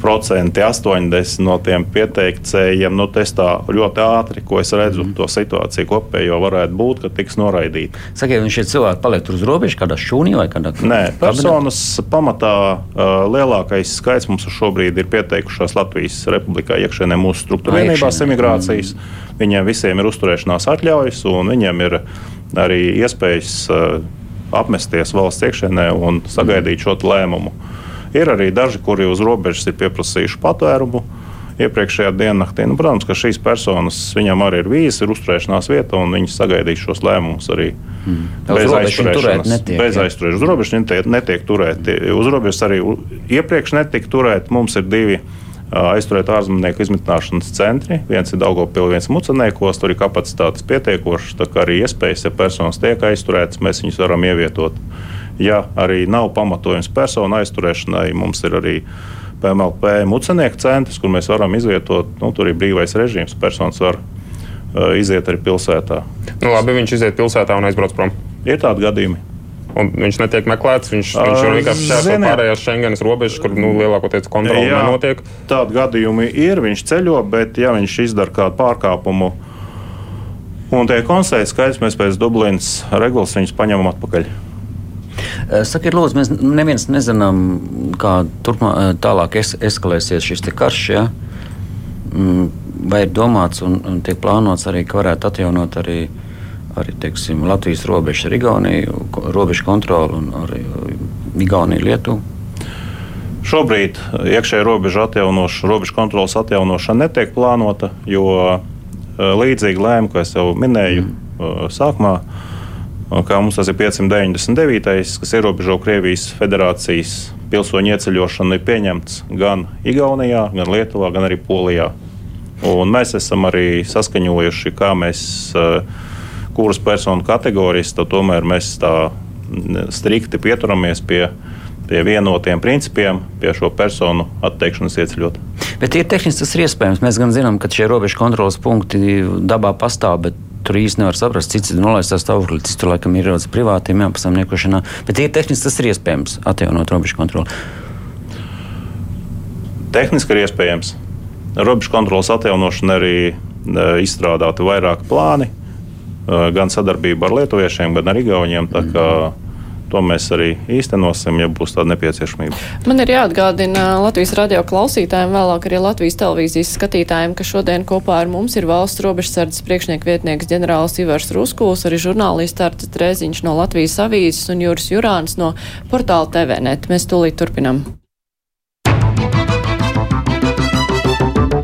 procenti, 80 no tiem pieteicējiem, nu, tas tā ļoti ātri, ko es redzu, mm. to situāciju kopējo varētu būt, ka tiks noraidīta. Sakiet, vai šie cilvēki paliek tur uz robežas, kādā šūnī vai kādā citā? Nē, personas pamatā uh, lielākais skaits mums šobrīd ir pieteikušās Latvijas Republikā iekšēnē mūsu struktūra vienībās emigrācijas. Mm. Viņiem visiem ir uzturēšanās atļaujas, un viņiem ir arī iespējas uh, apmesties valsts iekšēnē un sagaidīt šo lēmumu. Ir arī daži, kuri uz robežas ir pieprasījuši patvērumu iepriekšējā diennaktī. Nu, protams, ka šīs personas viņam arī ir vīzes, ir uzturēšanās vieta, un viņi sagaidīs šos lēmumus arī hmm. bez aizturēšanas. Netiek, bez aizturēšanas. Uz robežas netiek, netiek turēti. Uz robežas arī iepriekš netika turēti. Mums ir divi aizturēt ārzemnieku izmitināšanas centri. Viens ir Daugopils, viens Mucenēkos, tur ir kapacitātes pietiekošas, tā kā arī iespējas, ja personas tiek aizturētas, mēs viņus varam ievietot ja arī nav pamatojums personu aizturēšanai, mums ir arī PMLP mucenieku centrs, kur mēs varam izvietot, nu, tur ir brīvais režīms, personas var uh, iziet arī pilsētā. Nu, labi, viņš iziet pilsētā un aizbrauc prom. Ir tādi gadījumi. Un viņš netiek meklēts. Viņš, uh, viņš ir vienkārši šķērso pārējās Schengenas robežas, kur nu, lielākoties kontrole jā, nenotiek. Tādi gadījumi ir. Viņš ceļo, bet ja viņš izdara kādu pārkāpumu un tiek konstatēts, ka mēs pēc Dublinas regulas viņus paņemam atpakaļ. Eh, sakiet, lūdzu, mēs neviens nezinām, kā turpmā, eh, tālāk es, eskalēsies šis karš. Ja? Mm, vai ir domāts un, un tiek plānots arī, ka varētu atjaunot arī, arī teiksim, Latvijas robežu ar Igauniju, robežu kontroli un arī Igauniju, Lietuvu? Šobrīd iekšējā robeža robežu kontrolas atjaunošana netiek plānota, jo eh, līdzīgi lēma, ko es jau minēju mm. sākumā, kā mums tas ir 599. kas ierobežo Krievijas federācijas pilsoņu ieceļošanu, ir pieņemts gan Igaunijā, gan Lietuvā, gan arī Polijā. Un mēs esam arī saskaņojuši, kā mēs, eh, kuras personu kategorijas, tad tomēr mēs tā strikti pieturamies pie pie vienotiem principiem, pie šo personu atteikšanas ieceļot. Bet ir tehniski tas ir iespējams. Mēs gan zinām, ka šie robežu kontrolas punkti dabā pastāv, bet tur īsti nevar saprast, cits ir nolaists stāvoklī, cits tur laikam ir ierodas privātiem jāpasamniekošanā. Bet ir tehniski tas ir iespējams atjaunot robežu kontroli. Tehniski ir iespējams. Robežu kontrolas atjaunošana arī e, izstrādāti vairāki plāni, e, gan sadarbība ar lietuviešiem, gan ar igauniem. Mm. To mēs arī īstenosim, ja būs tāda nepieciešamība. Man ir jāatgādina Latvijas radio klausītājiem, vēlāk arī Latvijas televīzijas skatītājiem, ka šodien kopā ar mums ir valsts robežsardzes priekšnieku vietnieks ģenerālis Ivars Ruskuls, arī žurnālists Arts Trēziņš no Latvijas avīzes un Jūras Jurāns no portāla TVNet. Mēs tūlīt turpinam.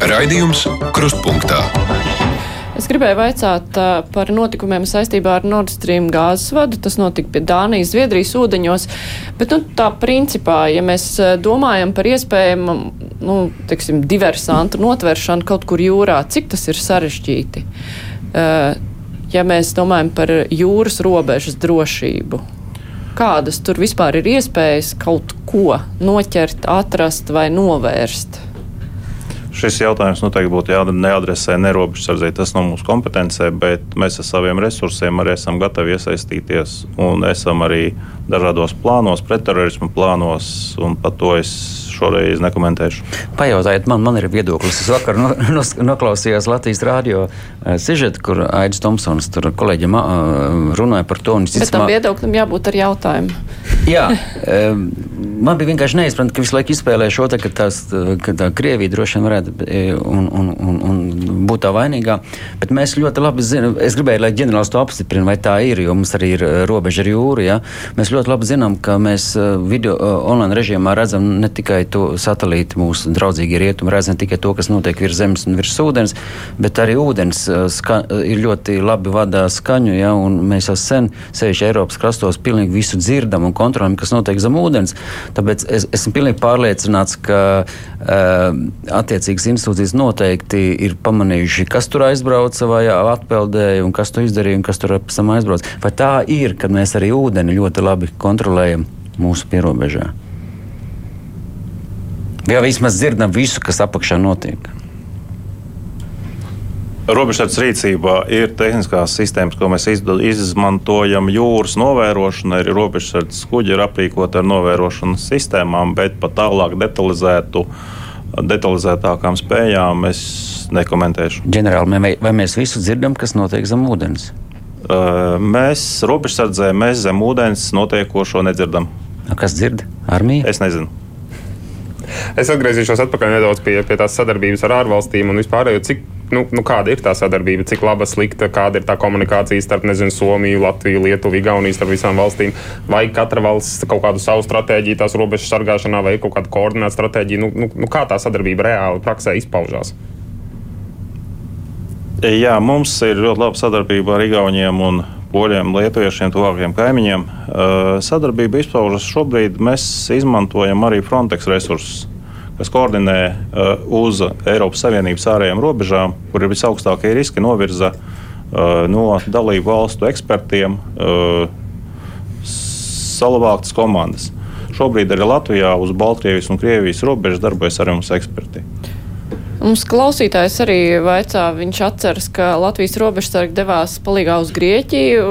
Raidījums Krustpunktā. Es gribēju vaicāt par notikumiem saistībā ar Nord Stream gāzes vadu. Tas notika pie Dānijas, Zviedrijas ūdeņos. Bet nu, tā principā, ja mēs domājam par iespējamu nu, teiksim, diversantu notveršanu kaut kur jūrā, cik tas ir sarežģīti? Ja mēs domājam par jūras robežas drošību, kādas tur vispār ir iespējas kaut ko noķert, atrast vai novērst? Šis jautājums noteikti būtu jāadresē nerobežsardzē. Tas nav mūsu kompetencē, bet mēs ar saviem resursiem arī esam gatavi iesaistīties un esam arī dažādos plānos, pretterorismu plānos, par to es šoreiz nekomentēšu. Pajautājiet, man, man ir viedoklis. Es vakar no, no, noklausījos Latvijas rādio uh, sižetu, kur Aits Tomsons tur kolēģiem uh, runāja par to. Bet tam viedoklim jābūt ar jautājumu. Jā, um, man bija vienkārši neizprotami, ka visu laiku izspēlē šo te, ka, tās, ka tā Krievija droši vien varētu un, un, un, un būt tā vainīgā. Bet mēs ļoti labi zinām, es gribēju, lai ģenerālis to apstiprina, vai tā ir, jo mums arī ir robeža ar jūru. Ja? Mēs ļoti labi zinām, ka mēs video online režīmā redzam ne tikai satelītu, mūsu draudzīgie rietumi, redzam ne tikai to, kas notiek virs zemes un virs ūdens, bet arī ūdens ska, ir ļoti labi vadā skaņu, ja? un mēs jau sen, sevišķi Eiropas krastos, pilnīgi visu dzirdam un kontrolējam, kas notiek zem ūdens. Tāpēc es esmu pilnīgi pārliecināts, ka uh, attiecīgas institūcijas noteikti ir pamanījuši, kas tur aizbrauca vai atpeldē, un kas to izdarīja, un kas tur pēc tam aizbrauca. Vai tā ir, kad mēs arī ūdeni ļoti labi kontrolējam mūsu pierobežā? Vai vismaz dzirdam visu, kas apakšā notiek? Robežsardzes rīcībā ir tehniskās sistēmas, ko mēs izmantojam jūras novērošanai. Arī robežsardzes kuģi ir aprīkoti ar novērošanas sistēmām, bet pat tālāk detalizētu, detalizētākām spējām es nekomentēšu. Ģenerāli, vai, vai mēs visu dzirdam, kas notiek zem ūdens? Mēs robežsardzē mēs zem ūdens notiekošo nedzirdam. Kas dzird? Armija? Es nezinu. Es atgriezīšos atpakaļ nedaudz pie, pie tās sadarbības ar ārvalstīm un vispār, cik, nu, nu, kāda ir tā sadarbība, cik laba, slikta, kāda ir tā komunikācija starp nezinu, Somiju, Latviju, Lietuvu, Igauniju, starp visām valstīm. Vai katra valsts kaut kādu savu stratēģiju tās robežas sargāšanā vai kaut kādu koordinētu stratēģiju, nu, nu, nu, kā tā sadarbība reāli praksē izpaužās? Jā, mums ir ļoti laba sadarbība ar Igauniem un poļiem, lietuviešiem, tuvākajiem kaimiņiem. Sadarbība izpaužas šobrīd. Mēs izmantojam arī Frontex resursus, kas koordinē uz Eiropas Savienības ārējām robežām, kur ir visaugstākie riski novirza no dalību valstu ekspertiem salavāktas komandas. Šobrīd arī Latvijā uz Baltkrievijas un Krievijas robežas darbojas arī mums eksperti. Mums klausītājs arī vaicā, viņš atceras, ka Latvijas robežsargi devās palīgā uz Grieķiju,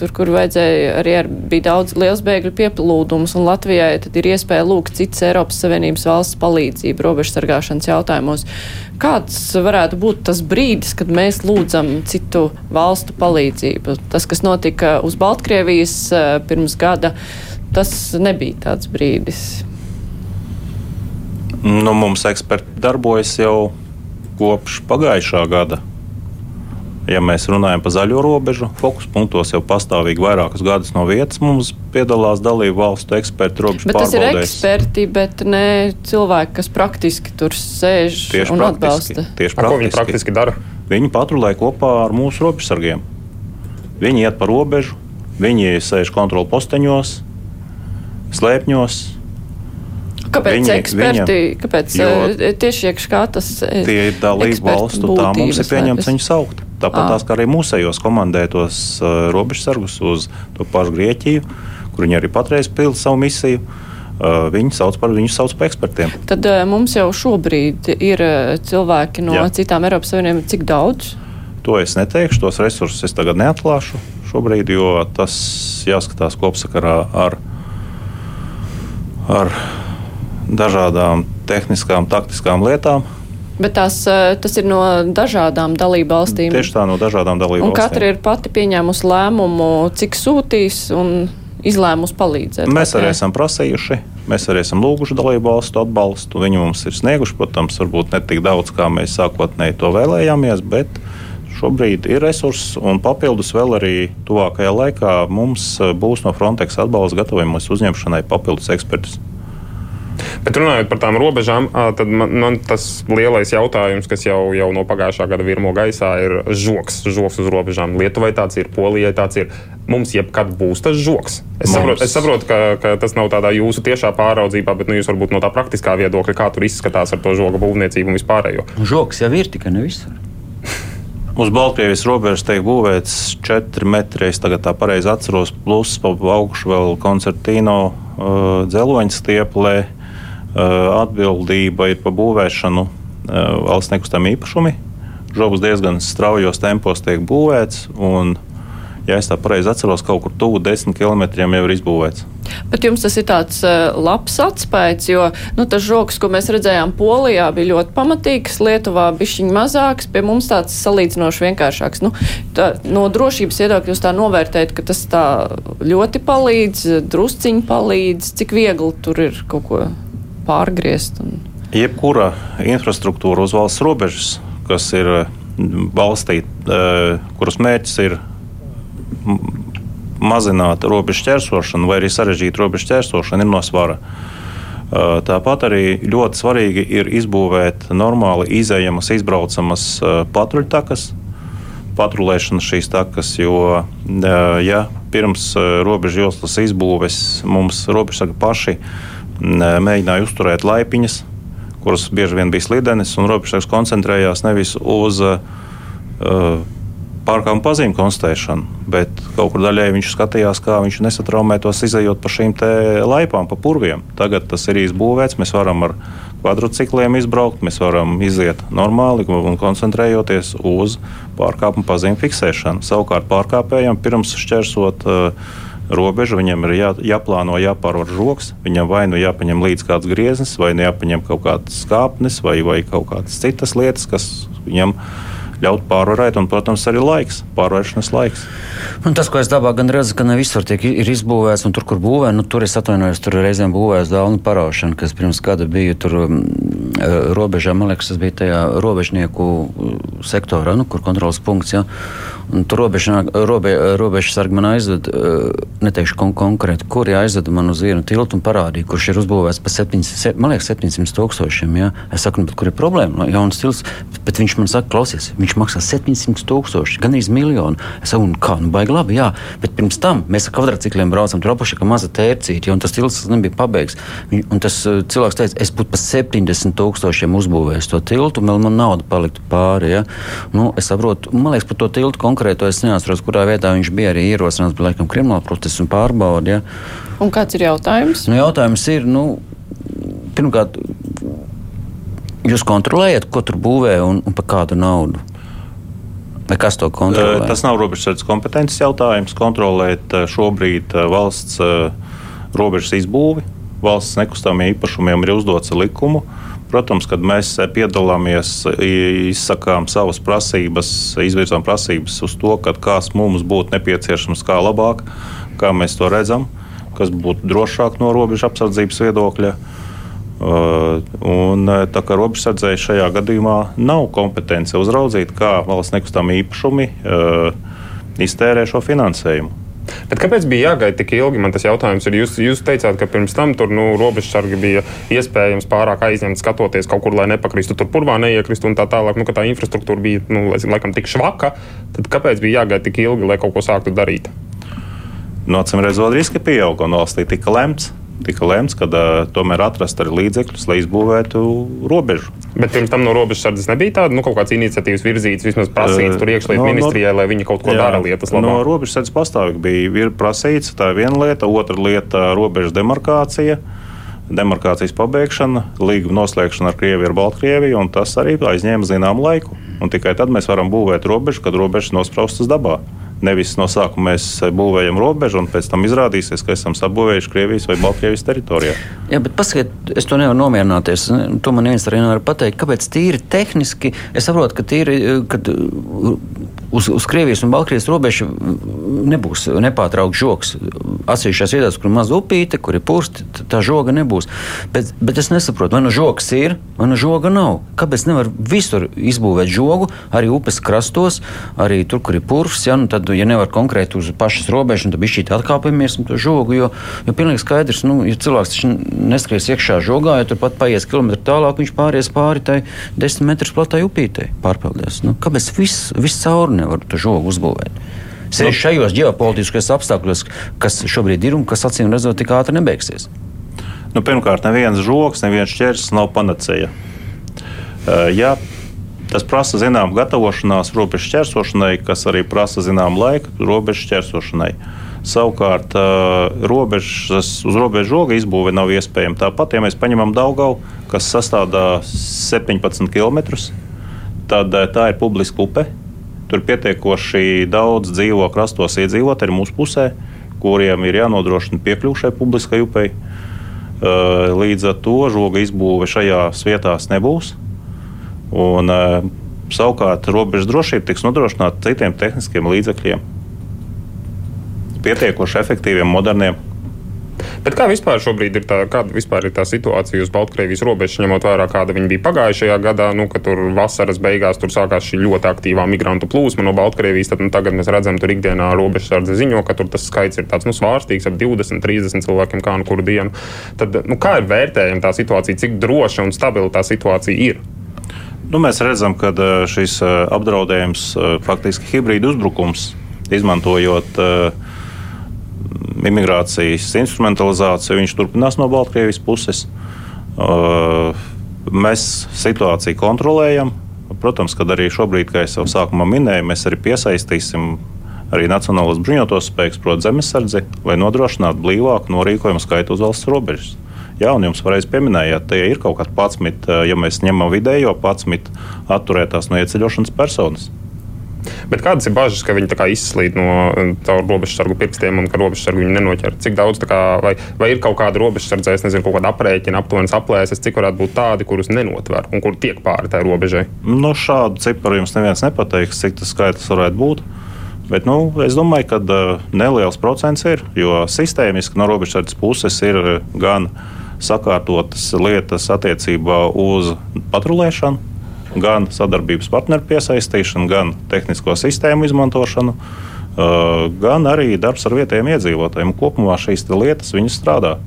tur, kur vajadzēja arī ar, bija daudz liels bēgļu pieplūdums, un Latvijai tad ir iespēja lūgt citas Eiropas Savienības valsts palīdzību robežsargāšanas jautājumos. Kāds varētu būt tas brīdis, kad mēs lūdzam citu valstu palīdzību? Tas, kas notika uz Baltkrievijas eh, pirms gada, tas nebija tāds brīdis. Nu, mums eksperti darbojas jau kopš pagājušā gada. Ja mēs runājam par zaļo robežu, fokus punktos jau pastāvīgi vairākus gadus no vietas mums piedalās dalību valstu eksperti robežu bet pārbaudēs. Tas ir eksperti, bet ne cilvēki, kas praktiski tur sēž tieši un praktiski, atbalsta. Tieši A, ko viņi praktiski dara? Viņi patrulē kopā ar mūsu robežsargiem. Viņi iet pa robežu, viņi sēž kontrolu posteņos, slēpņos, Kāpēc Viņi- eksperti, viņam- kāpēc eh, tieši iekš kā tas eh, Tie ir dalību valstu, tā mums ir pieņemts vai viņus saukt. Tāpat Ā. tās kā arī mūsējos komandētos uh, robežsargus uz to pašu Grieķiju, kur viņi arī patreiz pilda savu misiju. Uh, viņi sauc par viņu sauc par ekspertiem. Tad eh, mums jau šobrīd ir eh, cilvēki no Jā. citām Eiropas Savienībām. Cik daudz? To es neteikšu, tos resursus es tagad neatklāšu šobrīd, jo tas jāskatās kopsakarā ar, ar dažādām tehniskām, taktiskām lietām. Bet tās, eh, tas ir no dažādām dalību valstīm. Tieši tā no dažādām dalību Un valstīm. katra ir pati pieņēmusi lēmumu, cik sūtīs un izlēmusi palīdzēt. Mēs arī esam prasījuši, mēs arī esam lūguši dalību valstu atbalstu. Viņi mums ir snieguši, protams, varbūt ne tik daudz, kā mēs sākotnēji to vēlējāmies, bet šobrīd ir resursi un papildus vēl arī tuvākajā laikā mums eh, būs no Frontex atbalsta gatavojamies uzņemšanai papildus ekspertus. Bet runājot par tām robežām, tad man, man tas lielais jautājums, kas jau, jau no pagājušā gada virmo gaisā, ir žoks. Žoks uz robežām. Lietuvai tāds ir, Polijai tāds ir. Mums jebkad būs tas žoks. Es Mums. saprotu, es saprotu ka, ka tas nav tādā jūsu tiešā pāraudzībā, bet nu, jūs varbūt no tā praktiskā viedokļa, kā tur izskatās ar to žoga būvniecību un vispārējo. Žoks jau ir tikai ne visur. Uz Baltkrievijas robežas tiek būvēts 4 metri, es tagad tā pareizi atceros, plus pa augšu vēl koncertīno uh, dzeloņa stieplē. Uh, atbildība ir par būvēšanu uh, valsts nekustamie īpašumi. Žogs diezgan straujos tempos tiek būvēts, un, ja es tā pareizi atceros, kaut kur tuvu 10 km jau ir izbūvēts. Bet jums tas ir tāds uh, labs atspējas, jo nu, tas žoks, ko mēs redzējām Polijā, bija ļoti pamatīgs, Lietuvā bija šķiņ mazāks, pie mums tāds salīdzinoši vienkāršāks. Nu, tā, no drošības viedokļa jūs tā novērtējat, ka tas tā ļoti palīdz, drusciņi palīdz, cik viegli tur ir kaut ko pārgriezt. Un... Jebkura infrastruktūra uz valsts robežas, kas ir balstīta, kuras mērķis ir mazināt robežu ķērsošanu vai arī sarežģīt robežu ķērsošanu, ir no svara. Uh, Tāpat arī ļoti svarīgi ir izbūvēt normāli izējamas, izbraucamas patruļtakas, patrulēšana šīs takas, jo, ja pirms robežu joslas izbūves mums robežsargi paši mēģināja uzturēt laipiņas, kuras bieži vien bija slidenes, un robežsargs koncentrējās nevis uz uh, pārkāpuma pazīmu konstatēšanu, bet kaut kur daļēji viņš skatījās, kā viņš nesatraumētos izējot pa šīm laipām, pa purviem. Tagad tas ir izbūvēts, mēs varam ar kvadrcikliem izbraukt, mēs varam iziet normāli un koncentrējoties uz pārkāpuma pazīmu fiksēšanu. Savukārt pārkāpējiem pirms šķērsot uh, robežu, viņam ir jā, jāplāno, jāpārvar žoks, viņam vai nu jāpaņem līdzi kāds grieznis, vai nu jāpaņem kaut kāds skāpnis, vai, vai kaut kādas citas lietas, kas viņam ir ļaut pārvarēt, un, protams, arī laiks, pārvēršanas laiks. Un tas, ko es dabā gan redzu, ka ne visur tiek izbūvēts, un tur, kur būvē, nu, tur es atvainojos, tur reizēm būvēs dāvanu paraušana, kas pirms gada bija tur um, eh, robežā, man liekas, tas bija tajā robežnieku uh, sektorā, nu, kur kontrols punkts. Ja? Un tur robeža, robe, robeža sargi man aizved, uh, neteikšu kon konkrēti, kuri aizved man uz vienu tiltu un parādīja, kurš ir uzbūvēts par 700, man liekas, 700 tūkstošiem. Ja? Es saku, nu, kur ir problēma? Jauns stils, bet viņš man saka, klausies, viņš maksā 700 tūkstoši, gan arī miljonu. Es saku, kā, nu, baigi labi, jā, bet pirms tam mēs ar kvadrcikliem braucam, tur apakšā maza tērcīte, un tas tilts nebija pabeigts. Un tas uh, cilvēks teica, es būtu par 70 tūkstošiem uzbūvējis to tiltu, un man nauda paliktu pāri. Ja? Nu, es saprotu, man liekas, par to tiltu konkrēto es neatceros, kurā vietā viņš bija arī ierosināts, bet laikam krimināla procesa un pārbauda. Ja? Un kāds ir jautājums? Nu, jautājums ir, nu, pirmkārt, jūs kontrolējat, ko tur būvē un, un par kādu naudu? Kas to kontrolē? Tas nav robežsardzes kompetences jautājums. Kontrolēt šobrīd valsts robežas izbūvi. Valsts nekustamie īpašumiem ir uzdots likumu. Protams, kad mēs piedalāmies, izsakām savas prasības, izvirzām prasības uz to, kas mums būtu nepieciešams, kā labāk, kā mēs to redzam, kas būtu drošāk no robežu apsardzības viedokļa. Uh, un, uh, tā kā robežsardzēji šajā gadījumā nav kompetence uzraudzīt, kā valsts nekustamie īpašumi uh, iztērē šo finansējumu. Bet kāpēc bija jāgaida tik ilgi? Man tas jautājums ir. Jūs, jūs teicāt, ka pirms tam tur nu, robežsargi bija iespējams pārāk aizņemti skatoties kaut kur, lai nepakristu tur purvā, neiekristu un tā tālāk. Nu, tā infrastruktūra bija nu, laikam tik švaka. Tad kāpēc bija jāgaida tik ilgi, lai kaut ko sāktu darīt? Nocīm redzot, riski pieauga un valstī tika lemts tika lemts, ka tomēr atrast arī līdzekļus, lai izbūvētu robežu. Bet pirms tam no robežsardzes nebija tāda nu, kaut kādas iniciatīvas virzītas, vismaz prasīts tur iekšlietu no, ministrijai, lai viņi kaut ko jā, dara lietas labāk. No robežsardzes pastāvīgi bija prasīts, tā ir viena lieta, otra lieta - robežu demarkācija. Demarkācijas pabeigšana, līguma noslēgšana ar Krieviju, ar Baltkrieviju, un tas arī aizņēma zināmu laiku. Un tikai tad mēs varam būvēt robežu, kad robežas nospraustas dabā. Nevis no sākuma mēs būvējam robežu, un pēc tam izrādīsies, ka esam sabūvējuši Krievijas vai Baltkrievijas teritorijā. Jā, bet paskatiet, es to nevaru nomierināties. To man viens arī nevar pateikt. Kāpēc tīri tehniski? Es saprotu, ka tīri, kad uz, uz Krievijas un Baltkrievijas robežu nebūs nepārtraukts žoks. Atsevišķās vietās, kur ir maza upīte, kur ir pūsti, tā žoga nebūs. Bet, bet es nesaprotu, vai nu žoks ir, vai nu žoga nav. Kāpēc nevar visur izbūvēt žogu, arī upes krastos, arī tur, kur ir purvs? Ja, nu tad, ja nevar konkrēti uz pašas robežas, tad bija šī atkāpjamies no to žogu. Jo, jo pilnīgi skaidrs, nu, ja cilvēks neskries iekšā žogā, ja turpat paies kilometru tālāk, viņš pāries pāri tai desmit metrus platai upītei pārpeldēs. Nu, kāpēc viss vis cauri? nevar to žogu uzbūvēt. Sevišķi nu. šajos ģeopolitiskajos apstākļos, kas šobrīd ir un kas acīm redzot tik ātri nebeigsies. Nu, pirmkārt, neviens žoks, neviens ķērslis nav panacēja. Uh, ja tas prasa zināmu gatavošanās robežu šķērsošanai, kas arī prasa zināmu laiku robežu šķērsošanai. Savukārt, robežas, uz robežu žoga izbūve nav iespējama. Tāpat, ja mēs paņemam Daugavu, kas sastāv 17 km, tad tā ir publiska upe Tur pietiekoši daudz dzīvo krastos iedzīvotāji mūsu pusē, kuriem ir jānodrošina piekļuve publiskai upei. Līdz ar to žoga izbūve šajās vietās nebūs. Un, savukārt, robežas drošība tiks nodrošināta citiem tehniskiem līdzekļiem, pietiekoši efektīviem, moderniem. Bet kā vispār šobrīd ir tā, kāda vispār ir tā situācija uz Baltkrievijas robežas, ņemot vērā, kāda viņa bija pagājušajā gadā, nu, ka tur vasaras beigās tur sākās šī ļoti aktīvā migrantu plūsma no Baltkrievijas, tad nu, tagad mēs redzam, tur ikdienā robežsardze ziņo, ka tur tas skaits ir tāds nu, svārstīgs, ap 20, 30 cilvēkiem kā nu kuru dienu. Tad, nu, kā ir vērtējama tā situācija, cik droša un stabila tā situācija ir? Nu, mēs redzam, ka šis apdraudējums faktiski hibrīda uzbrukums, izmantojot imigrācijas instrumentalizāciju, viņš turpinās no Baltkrievijas puses. Mēs situāciju kontrolējam. Protams, kad arī šobrīd, kā jau sākumā minēju, mēs arī piesaistīsim arī Nacionālās bruņotos spēkus, proti, zemesardzi, lai nodrošinātu blīvāku norīkojumu skaitu uz valsts robežas. Jā, un jums pareizi pieminējāt, tie ir kaut kādi 11, ja mēs ņemam vidējo 11 atturētās no ieceļošanas personas. Bet kādas ir bažas, ka viņi izslīd no caur robežsargu pirkstiem un ka robežsargu viņi nenoķer? Cik daudz, kā, vai, vai ir kaut kāda robežsardze, es nezinu, kaut kāda aprēķina, aptuvenas aplēses, cik varētu būt tādi, kurus nenotver un kur tiek pāri tai robežai? Nu, šādu ciparu jums neviens nepateiks, cik tas skaitlis varētu būt. Bet, nu, es domāju, ka uh, neliels procents ir, jo sistēmiski no robežsardzes puses ir gan sakārtotas lietas attiecībā uz patrulēšanu, gan sadarbības partneru piesaistīšanu, gan tehnisko sistēmu izmantošanu, gan arī darbs ar vietējiem iedzīvotājiem. Kopumā šīs lietas strādā.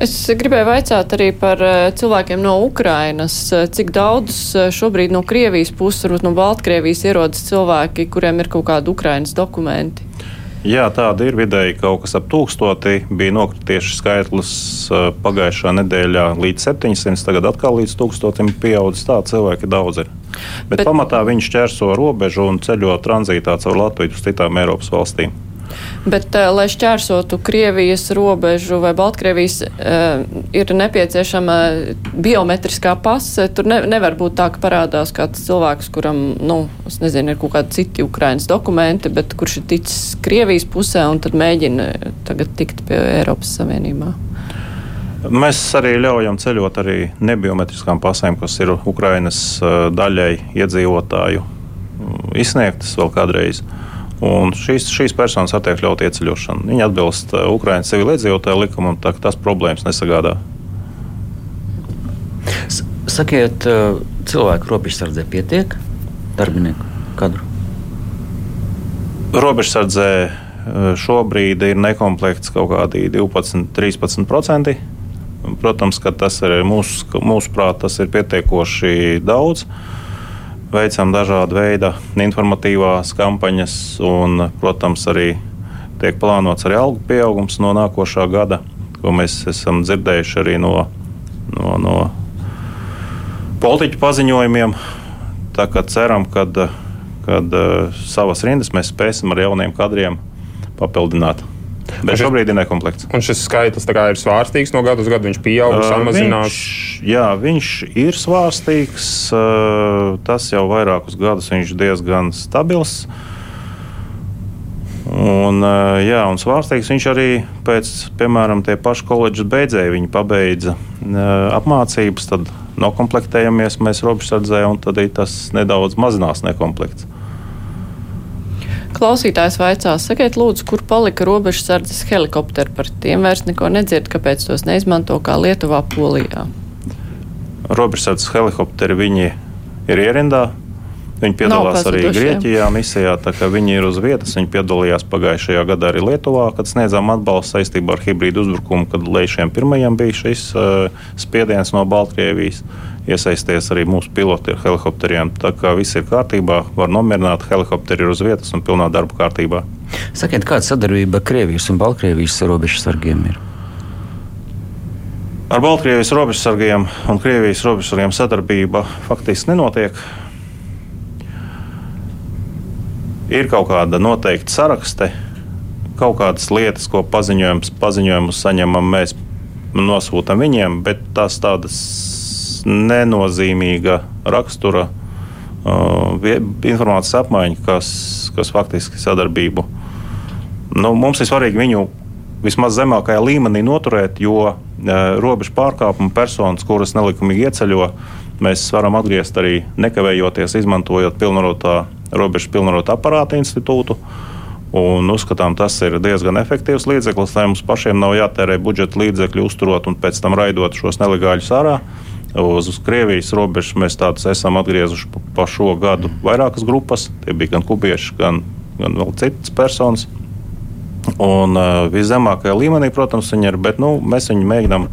Es gribēju vaicāt arī par cilvēkiem no Ukrainas. Cik daudz šobrīd no Krievijas puses, varbūt no Baltkrievijas ierodas cilvēki, kuriem ir kaut kādi Ukrainas dokumenti? Jā, tāda ir vidēji kaut kas ap tūkstoti. Bija nokritieši skaitlis pagājušā nedēļā līdz 700, tagad atkal līdz tūkstotim pieaudzis. Tā cilvēki daudz ir. Bet, Bet pamatā viņi šķērso robežu un ceļo tranzītā caur Latviju uz citām Eiropas valstīm. Bet, uh, lai šķērsotu Krievijas robežu vai Baltkrievijas, uh, ir nepieciešama biometriskā pase. Tur ne, nevar būt tā, ka parādās kāds cilvēks, kuram, nu, es nezinu, ir kaut kādi citi Ukrainas dokumenti, bet kurš ir ticis Krievijas pusē un tad mēģina tagad tikt pie Eiropas Savienībā. Mēs arī ļaujam ceļot arī nebiometriskām pasēm, kas ir Ukrainas daļai iedzīvotāju izsniegtas vēl kādreiz. Uh, Un šīs, šīs personas attiek ļaut ieceļošanu. Viņi atbilst uh, Ukraiņas civiliedzīvotāju likumam, tā ka tas problēmas nesagādā. Sakiet, uh, cilvēku robežsardzē pietiek darbinieku kadru? Robežsardzē uh, šobrīd ir nekomplekts kaut kādi 12, 13%. Protams, ka tas ir mūsu, mūsu prāt, tas ir pietiekoši daudz. Uh, veicam dažādu veidu informatīvās kampaņas, un, protams, arī tiek plānots arī algu pieaugums no nākošā gada, ko mēs esam dzirdējuši arī no, no, no politiķu paziņojumiem. Tā kā ceram, ka savas rindas mēs spēsim ar jauniem kadriem papildināt. Bet šis, šobrīd ir nekomplekts. Un šis skaitlis ir svārstīgs no gada uz gadu. Viņš pieaug, uh, samazinās. Viņš, jā, viņš ir svārstīgs. Uh, tas jau vairākus gadus viņš ir diezgan stabils. Un, uh, jā, un svārstīgs viņš arī pēc, piemēram, tie paši koledžas beidzēji. Viņi pabeidza apmācības, tad nokomplektējamies mēs robežsardzē, un tad tas nedaudz mazinās nekomplekts. Klausītājs vaicās, sakiet, lūdzu, kur palika robežsardzes helikopteri? Par tiem vairs neko nedzird, kāpēc tos neizmanto kā Lietuvā, Polijā. Robežsardzes helikopteri viņi ir ierindā. Viņi piedalās arī Grieķijā misijā, tā kā viņi ir uz vietas. Viņi piedalījās pagājušajā gadā arī Lietuvā, kad sniedzām atbalstu saistībā ar hibrīdu uzbrukumu, kad lejšiem pirmajiem bija šis uh, spiediens no Baltkrievijas. Iesaisties arī mūsu piloti ar helikopteriem. Tā kā viss ir kārtībā, var nomierināt, helikopteri ir uz vietas un pilnā darba kārtībā. Sakiet, kāda sadarbība Krievijas un Baltkrievijas robežsargiem ir? Ar Baltkrievijas robežsargiem un Krievijas robežsargiem sadarbība faktiski nenotiek. Ir kaut kāda noteikta sarakste, kaut kādas lietas, ko paziņojumus, paziņojumus saņemam, mēs nosūtām viņiem, bet tās tādas nenozīmīga rakstura uh, informācijas apmaiņa, kas, kas faktiski sadarbību. Nu, mums ir svarīgi viņu vismaz zemākajā līmenī noturēt, jo uh, robežu pārkāpuma personas, kuras nelikumīgi ieceļo, mēs varam atgriezt arī nekavējoties, izmantojot pilnvarotā robežu pilnvarotā aparāta institūtu. Un uzskatām, tas ir diezgan efektīvs līdzeklis, lai mums pašiem nav jātērē budžeta līdzekļi, uzturot un pēc tam raidot šos nelegāļus ārā. Uh, Uz Krievijas robežas mēs tādus esam atgriezuši pa, pa šo gadu vairākas grupas. Tie bija gan kubieši, gan, gan vēl citas personas. Un uh, viszemākajā līmenī, protams, viņi ir, bet nu, mēs viņu mēģinām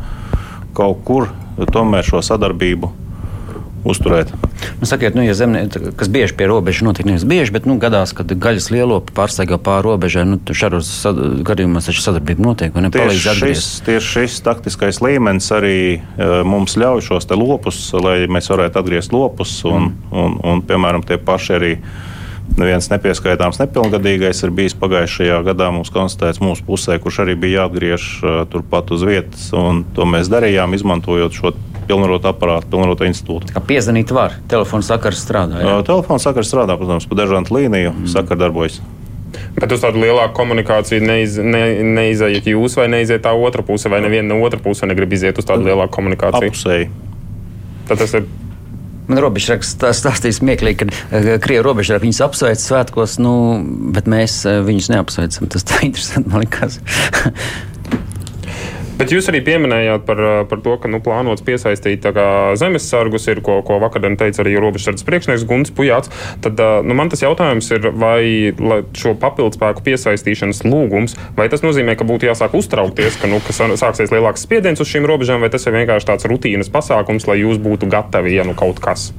kaut kur tomēr šo sadarbību uzturēt. Nu, sakiet, nu, ja zemnieki, kas bieži pie robežas notiek, nevis bieži, bet nu, gadās, kad gaļas lielopi pārsteigā pāri robežai, nu, šādos gadījumos taču sadarbība notiek atgriezties. Šis, tieši šis taktiskais līmenis arī uh, mums ļauj šos lopus, lai mēs varētu atgriezt lopus un, mm. un, un, un piemēram, tie paši arī. Neviens nepieskaitāms nepilngadīgais ir bijis pagājušajā gadā mums konstatēts mūsu pusē, kurš arī bija jāatgriež uh, turpat uz vietas. To mēs darījām, izmantojot šo pilnvarotu aparātu, pilnvarotu institūtu. Kā piezvanīt var? Telefons sakars strādā. Jā? Telefons sakars strādā, protams, pa dažādu līniju mm. sakar darbojas. Bet uz tādu lielāku komunikāciju neiz, ne, neiziet jūs vai neiziet tā otra puse, vai neviena no otra puse negrib iziet uz tādu lielāku komunikāciju? Apusēji. Tad tas ir Man robežraksts stāstīja smieklīgi, ka uh, Krievija robežraksts viņus apsveic svētkos, nu, bet mēs uh, viņus neapsveicam. Tas tā interesanti man likās. Bet jūs arī pieminējāt par, par to, ka nu, plānots piesaistīt zemesargus, ir, ko, ko vakar teica arī robežsardzes priekšnieks Gunts Pujāts. Tad nu, man tas jautājums ir, vai šo papildspēku piesaistīšanas lūgums, vai tas nozīmē, ka būtu jāsāk uztraukties, ka, nu, ka sāksies lielāks spiediens uz šīm robežām, vai tas ir vienkārši tāds rutīnas pasākums, lai jūs būtu gatavi, ja nu kaut kas?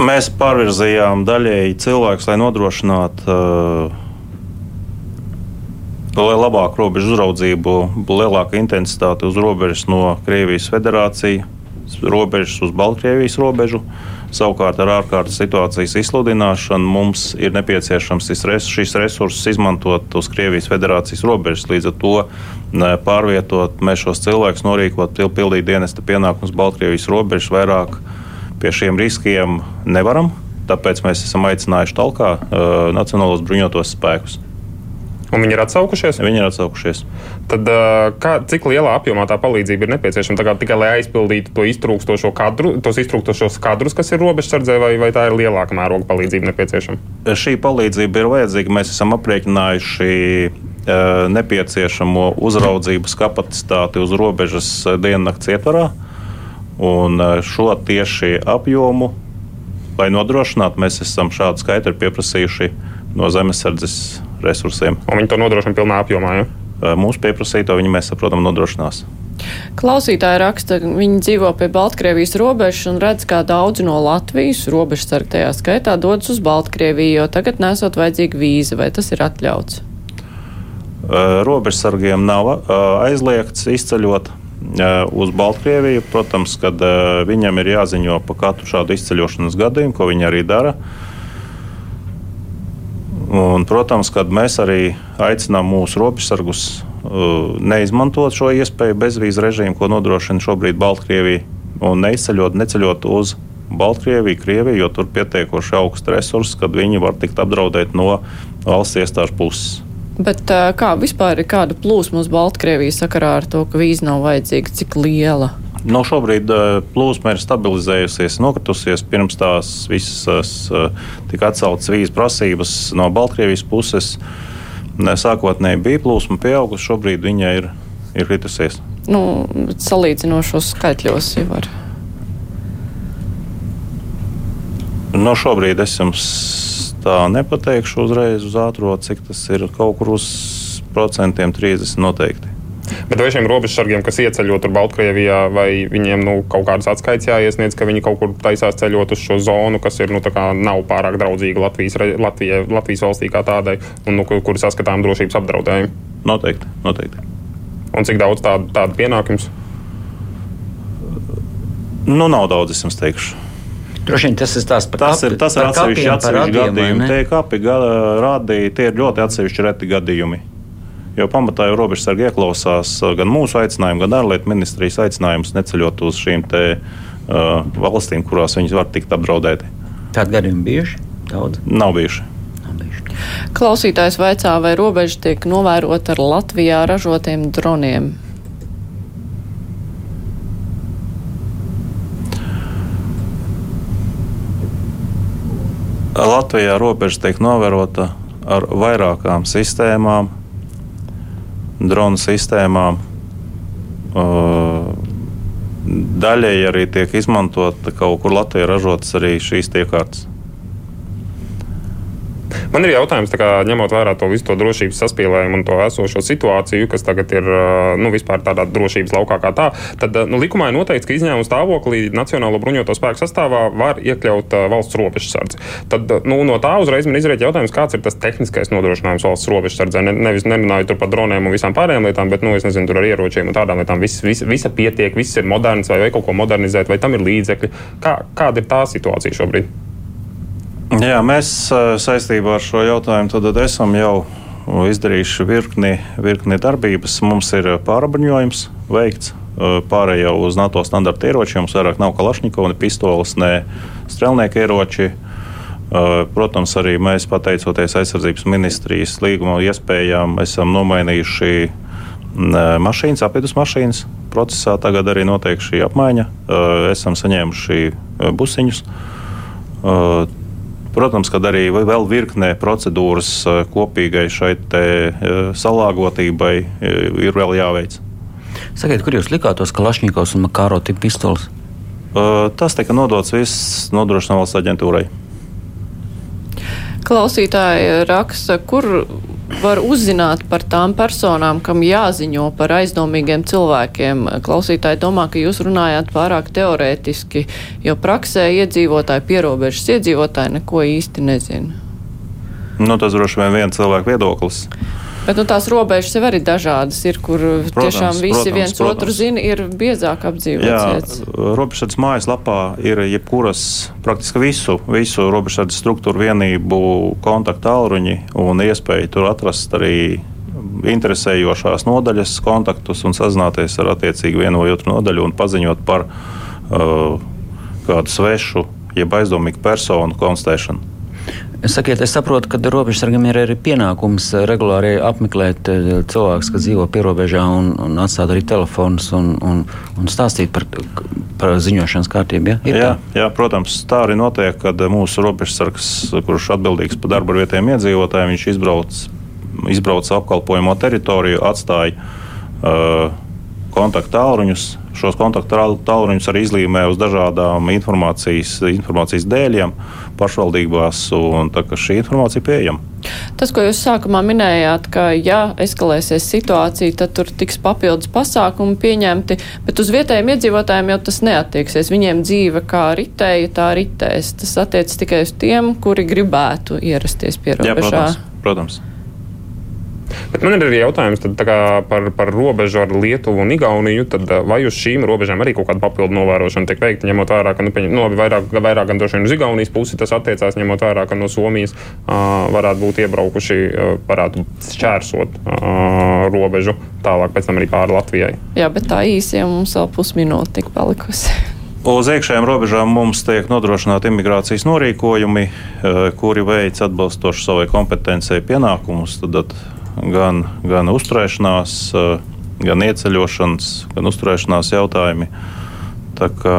Mēs pārvirzījām daļēji cilvēkus, lai nodrošinātu uh, lai labāku robežu uzraudzību, lielāka intensitāte uz robežas no Krievijas federācijas robežas uz Baltkrievijas robežu. Savukārt ar ārkārtas situācijas izsludināšanu mums ir nepieciešams šis resursus izmantot uz Krievijas federācijas robežas. Līdz ar to pārvietot mēs šos cilvēkus, norīkot, pildīt dienesta pienākumus Baltkrievijas robežas vairāk pie šiem riskiem nevaram. Tāpēc mēs esam aicinājuši talkā uh, Nacionālos bruņotos spēkus. Un viņi ir atsaukušies? Viņi ir atsaukušies. Tad, kā, cik lielā apjomā tā palīdzība ir nepieciešama? Tā tikai lai aizpildītu to iztrūkstošo kadru, tos iztrūkstošos kadrus, kas ir robežsardzē, vai, vai tā ir lielāka mēroga palīdzība nepieciešama? Šī palīdzība ir vajadzīga. Mēs esam aprēķinājuši nepieciešamo uzraudzības kapacitāti uz robežas diennakts ietvarā. Un šo tieši apjomu, lai nodrošinātu, mēs esam šādu skaitli pieprasījuši no zemesardzes resursiem. Un viņi to nodrošina pilnā apjomā. Ja? Mūsu pieprasīto viņi, mēs saprotam, nodrošinās. Klausītāji raksta, ka viņi dzīvo pie Baltkrievijas robežas un redz, kā daudzi no Latvijas robežsargu tajā skaitā dodas uz Baltkrieviju, jo tagad nesot vajadzīga vīza. Vai tas ir atļauts? Robežsargiem nav aizliegts izceļot uz Baltkrieviju. Protams, kad viņam ir jāziņo par katru šādu izceļošanas gadījumu, ko viņi arī dara. Un, protams, kad mēs arī aicinām mūsu robežsargus uh, neizmantot šo iespēju bezvīzu režīmu, ko nodrošina šobrīd Baltkrievija, un neizceļot, neceļot uz Baltkrieviju, Krieviju, jo tur pietiekoši augsts resurss, kad viņi var tikt apdraudēti no valsts iestāžu puses. Bet uh, kā vispār ir kāda plūsma uz Baltkrieviju sakarā ar to, ka vīza nav vajadzīga, cik liela? No šobrīd eh, plūsma ir stabilizējusies, nokritusies. Pirms tās visas eh, tika atceltas vīzas prasības no Baltkrievijas puses. Sākotnēji bija plūsma pieaugusi, šobrīd viņa ir, ir kritusies. Nu, salīdzinošos skaitļos jau var. No šobrīd es jums tā nepateikšu uzreiz uz ātrā, cik tas ir kaut kur uz procentiem 30 noteikti. Bet vai šiem robežsargiem, kas ieceļo tur Baltkrievijā, vai viņiem nu, kaut kādas atskaites jāiesniedz, ka viņi kaut kur taisās ceļot uz šo zonu, kas ir, nu, nav pārāk draudzīga Latvijas, Latvijai, Latvijas valstī kā tādai, un nu, kur saskatām drošības apdraudējumu? Noteikti. noteikti. Un cik daudz tādu, tādu pienākumu? Nu, nav daudz, es jums teikšu. Droši vien tas ir tās par tas ir, tas ir atsevišķi, atsevišķi gadījumi. Tie kapi rādīja, tie ir ļoti atsevišķi reti gadījumi. Jo pamatā jau robežsargi ieklausās uh, gan mūsu aicinājumu, gan ārlietu ministrijas aicinājumus neceļot uz šīm te, uh, valstīm, kurās viņi var tikt apdraudēti. Tādi gadījumi bieži? Daudz? Nav bijuši. Klausītājs vaicā, vai robeža tiek novērota ar Latvijā ražotiem droniem? Latvijā robeža tiek novērota ar vairākām sistēmām, dronu sistēmām. Daļēji arī tiek izmantota kaut kur Latvijā ražotas arī šīs iekārtas. Man ir jautājums, kā, ņemot vērā to visu to drošības saspīlējumu un to esošo situāciju, kas tagad ir nu, vispār tādā drošības laukā kā tā, tad nu, likumā ir noteikts, ka izņēmuma stāvoklī Nacionālo bruņoto spēku sastāvā var iekļaut valsts robežsardzi. Tad nu, no tā uzreiz man izriet jautājums, kāds ir tas tehniskais nodrošinājums valsts robežsardzē. Ne, nevis nerunājot par droniem un visām pārējām lietām, bet nu, nezinu, tur ar ieročiem un tādām lietām. Viss, vis, visa pietiek, viss ir moderns vai, vai kaut ko modernizēt, vai tam ir līdzekļi. Kā, kāda ir tā situācija šobrīd? Jā, mēs saistībā ar šo jautājumu esam jau izdarījuši virkni, virkni darbības. Mums ir pārabruņojums veikts. Pārējie uz NATO standarta ieročiem mums vairāk nav kalašņikovi, ne pistoles, ne strelnieku ieroči. Protams, arī mēs, pateicoties aizsardzības ministrijas līguma iespējām, esam nomainījuši mašīnas, apvidus mašīnas. Procesā tagad arī notiek šī apmaiņa. Esam saņēmuši busiņus. Protams, ka arī vēl virknē procedūras kopīgai šai salāgotībai ir vēl jāveic. Sakiet, kur jūs likāt tos kalašņikos un makāro tipu pistoles? Tas tika nodots viss nodrošināšanas aģentūrai. Klausītāji raksta, kur var uzzināt par tām personām, kam jāziņo par aizdomīgiem cilvēkiem. Klausītāji domā, ka jūs runājāt pārāk teorētiski, jo praksē iedzīvotāji, pierobežas iedzīvotāji neko īsti nezina. Nu, tas droši vien viens cilvēks viedoklis. Bet nu, tās robežas jau arī dažādas ir, kur protams, tiešām visi protams, viens protams. otru zina, ir biezāk apdzīvots. Robežsardzes mājaslapā ir jebkuras, praktiski visu, visu robežsardzes struktūru vienību kontaktu tālruņi un iespēja tur atrast arī interesējošās nodaļas, kontaktus un sazināties ar attiecīgi vienu vai otru nodaļu un paziņot par uh, kādu svešu, jeb aizdomīgu personu konstatēšanu. Sakiet, es saprotu, ka robežsargam ir arī pienākums regulāri apmeklēt eh, cilvēkus, kas dzīvo pierobežā, un, un atstāt arī telefonus un, un, un stāstīt par, par ziņošanas kārtību. Ja? Ir jā, tā? jā, protams, tā arī notiek, kad mūsu robežsargs, kurš atbildīgs par darbu ar vietējiem iedzīvotājiem, viņš izbrauc, izbrauc apkalpojamo teritoriju, atstāja uh, kontaktu tālruņus. Šos kontaktu tālruņus arī izlīmē uz dažādām informācijas, informācijas dēļiem pašvaldībās, un tā, šī informācija ir pieejama. Tas, ko jūs sākumā minējāt, ka, ja eskalēsies situācija, tad tur tiks papildus pasākumi pieņemti, bet uz vietējiem iedzīvotājiem jau tas neatieksies. Viņiem dzīve kā ritēja, tā ritēs. Tas attiec tikai uz tiem, kuri gribētu ierasties pie robežā. Jā, protams. protams. Bet man ir arī jautājums par, par robežu ar Lietuvu un Igauniju. Tad, vai uz šīm robežām arī kaut kāda papildu novērošana tiek veikta, ņemot vērā, ka nu, pieņem, no, vairāk, vairāk gan droši vien uz Igaunijas pusi tas attiecās, ņemot vērā, ka no Somijas uh, varētu būt iebraukuši, uh, varētu šķērsot uh, robežu tālāk pēc tam arī pāri Latvijai. Jā, bet tā īsi jau mums vēl pusminūte tik palikusi. Uz iekšējām robežām mums tiek nodrošināti imigrācijas norīkojumi, kuri veic atbilstoši savai kompetencijai pienākumus. Tad gan, gan uzturēšanās, eh, gan ieceļošanas, gan uzturēšanās jautājumi. Tā kā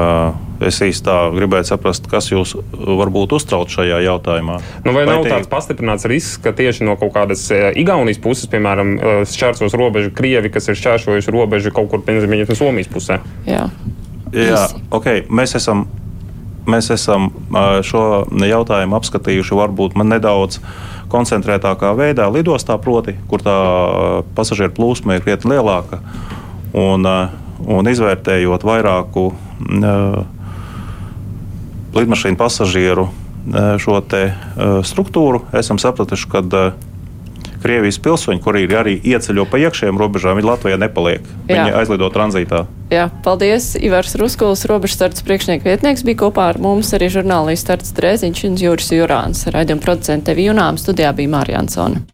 es īstenībā gribēju saprast, kas jūs varbūt uztrauc šajā jautājumā. Nu, vai, vai nav tie... tāds pastiprināts risks, ka tieši no kaut kādas eh, Igaunijas puses, piemēram, eh, šķērsos robežu Krievi, kas ir šķērsojuši robežu kaut kur no Somijas pusē? Jā, Jā okay. mēs esam. Mēs esam šo jautājumu apskatījuši varbūt nedaudz koncentrētākā veidā lidostā, proti, kur tā pasažieru plūsma ir krietni lielāka. Un, un izvērtējot vairāku lidmašīnu pasažieru šo struktūru, esam sapratuši, ka Krievijas pilsoņi, kuri ir arī ieceļo pa iekšējām robežām, viņi Latvijā nepaliek. Jā. Viņi aizlido tranzītā. Jā, paldies. Ivars Ruskuls, robežstarts priekšnieks vietnieks, bija kopā ar mums arī žurnālists Starts Drēziņš un Jūras Jurāns. Raidījuma producente Vijunām studijā bija Mārija Ansona.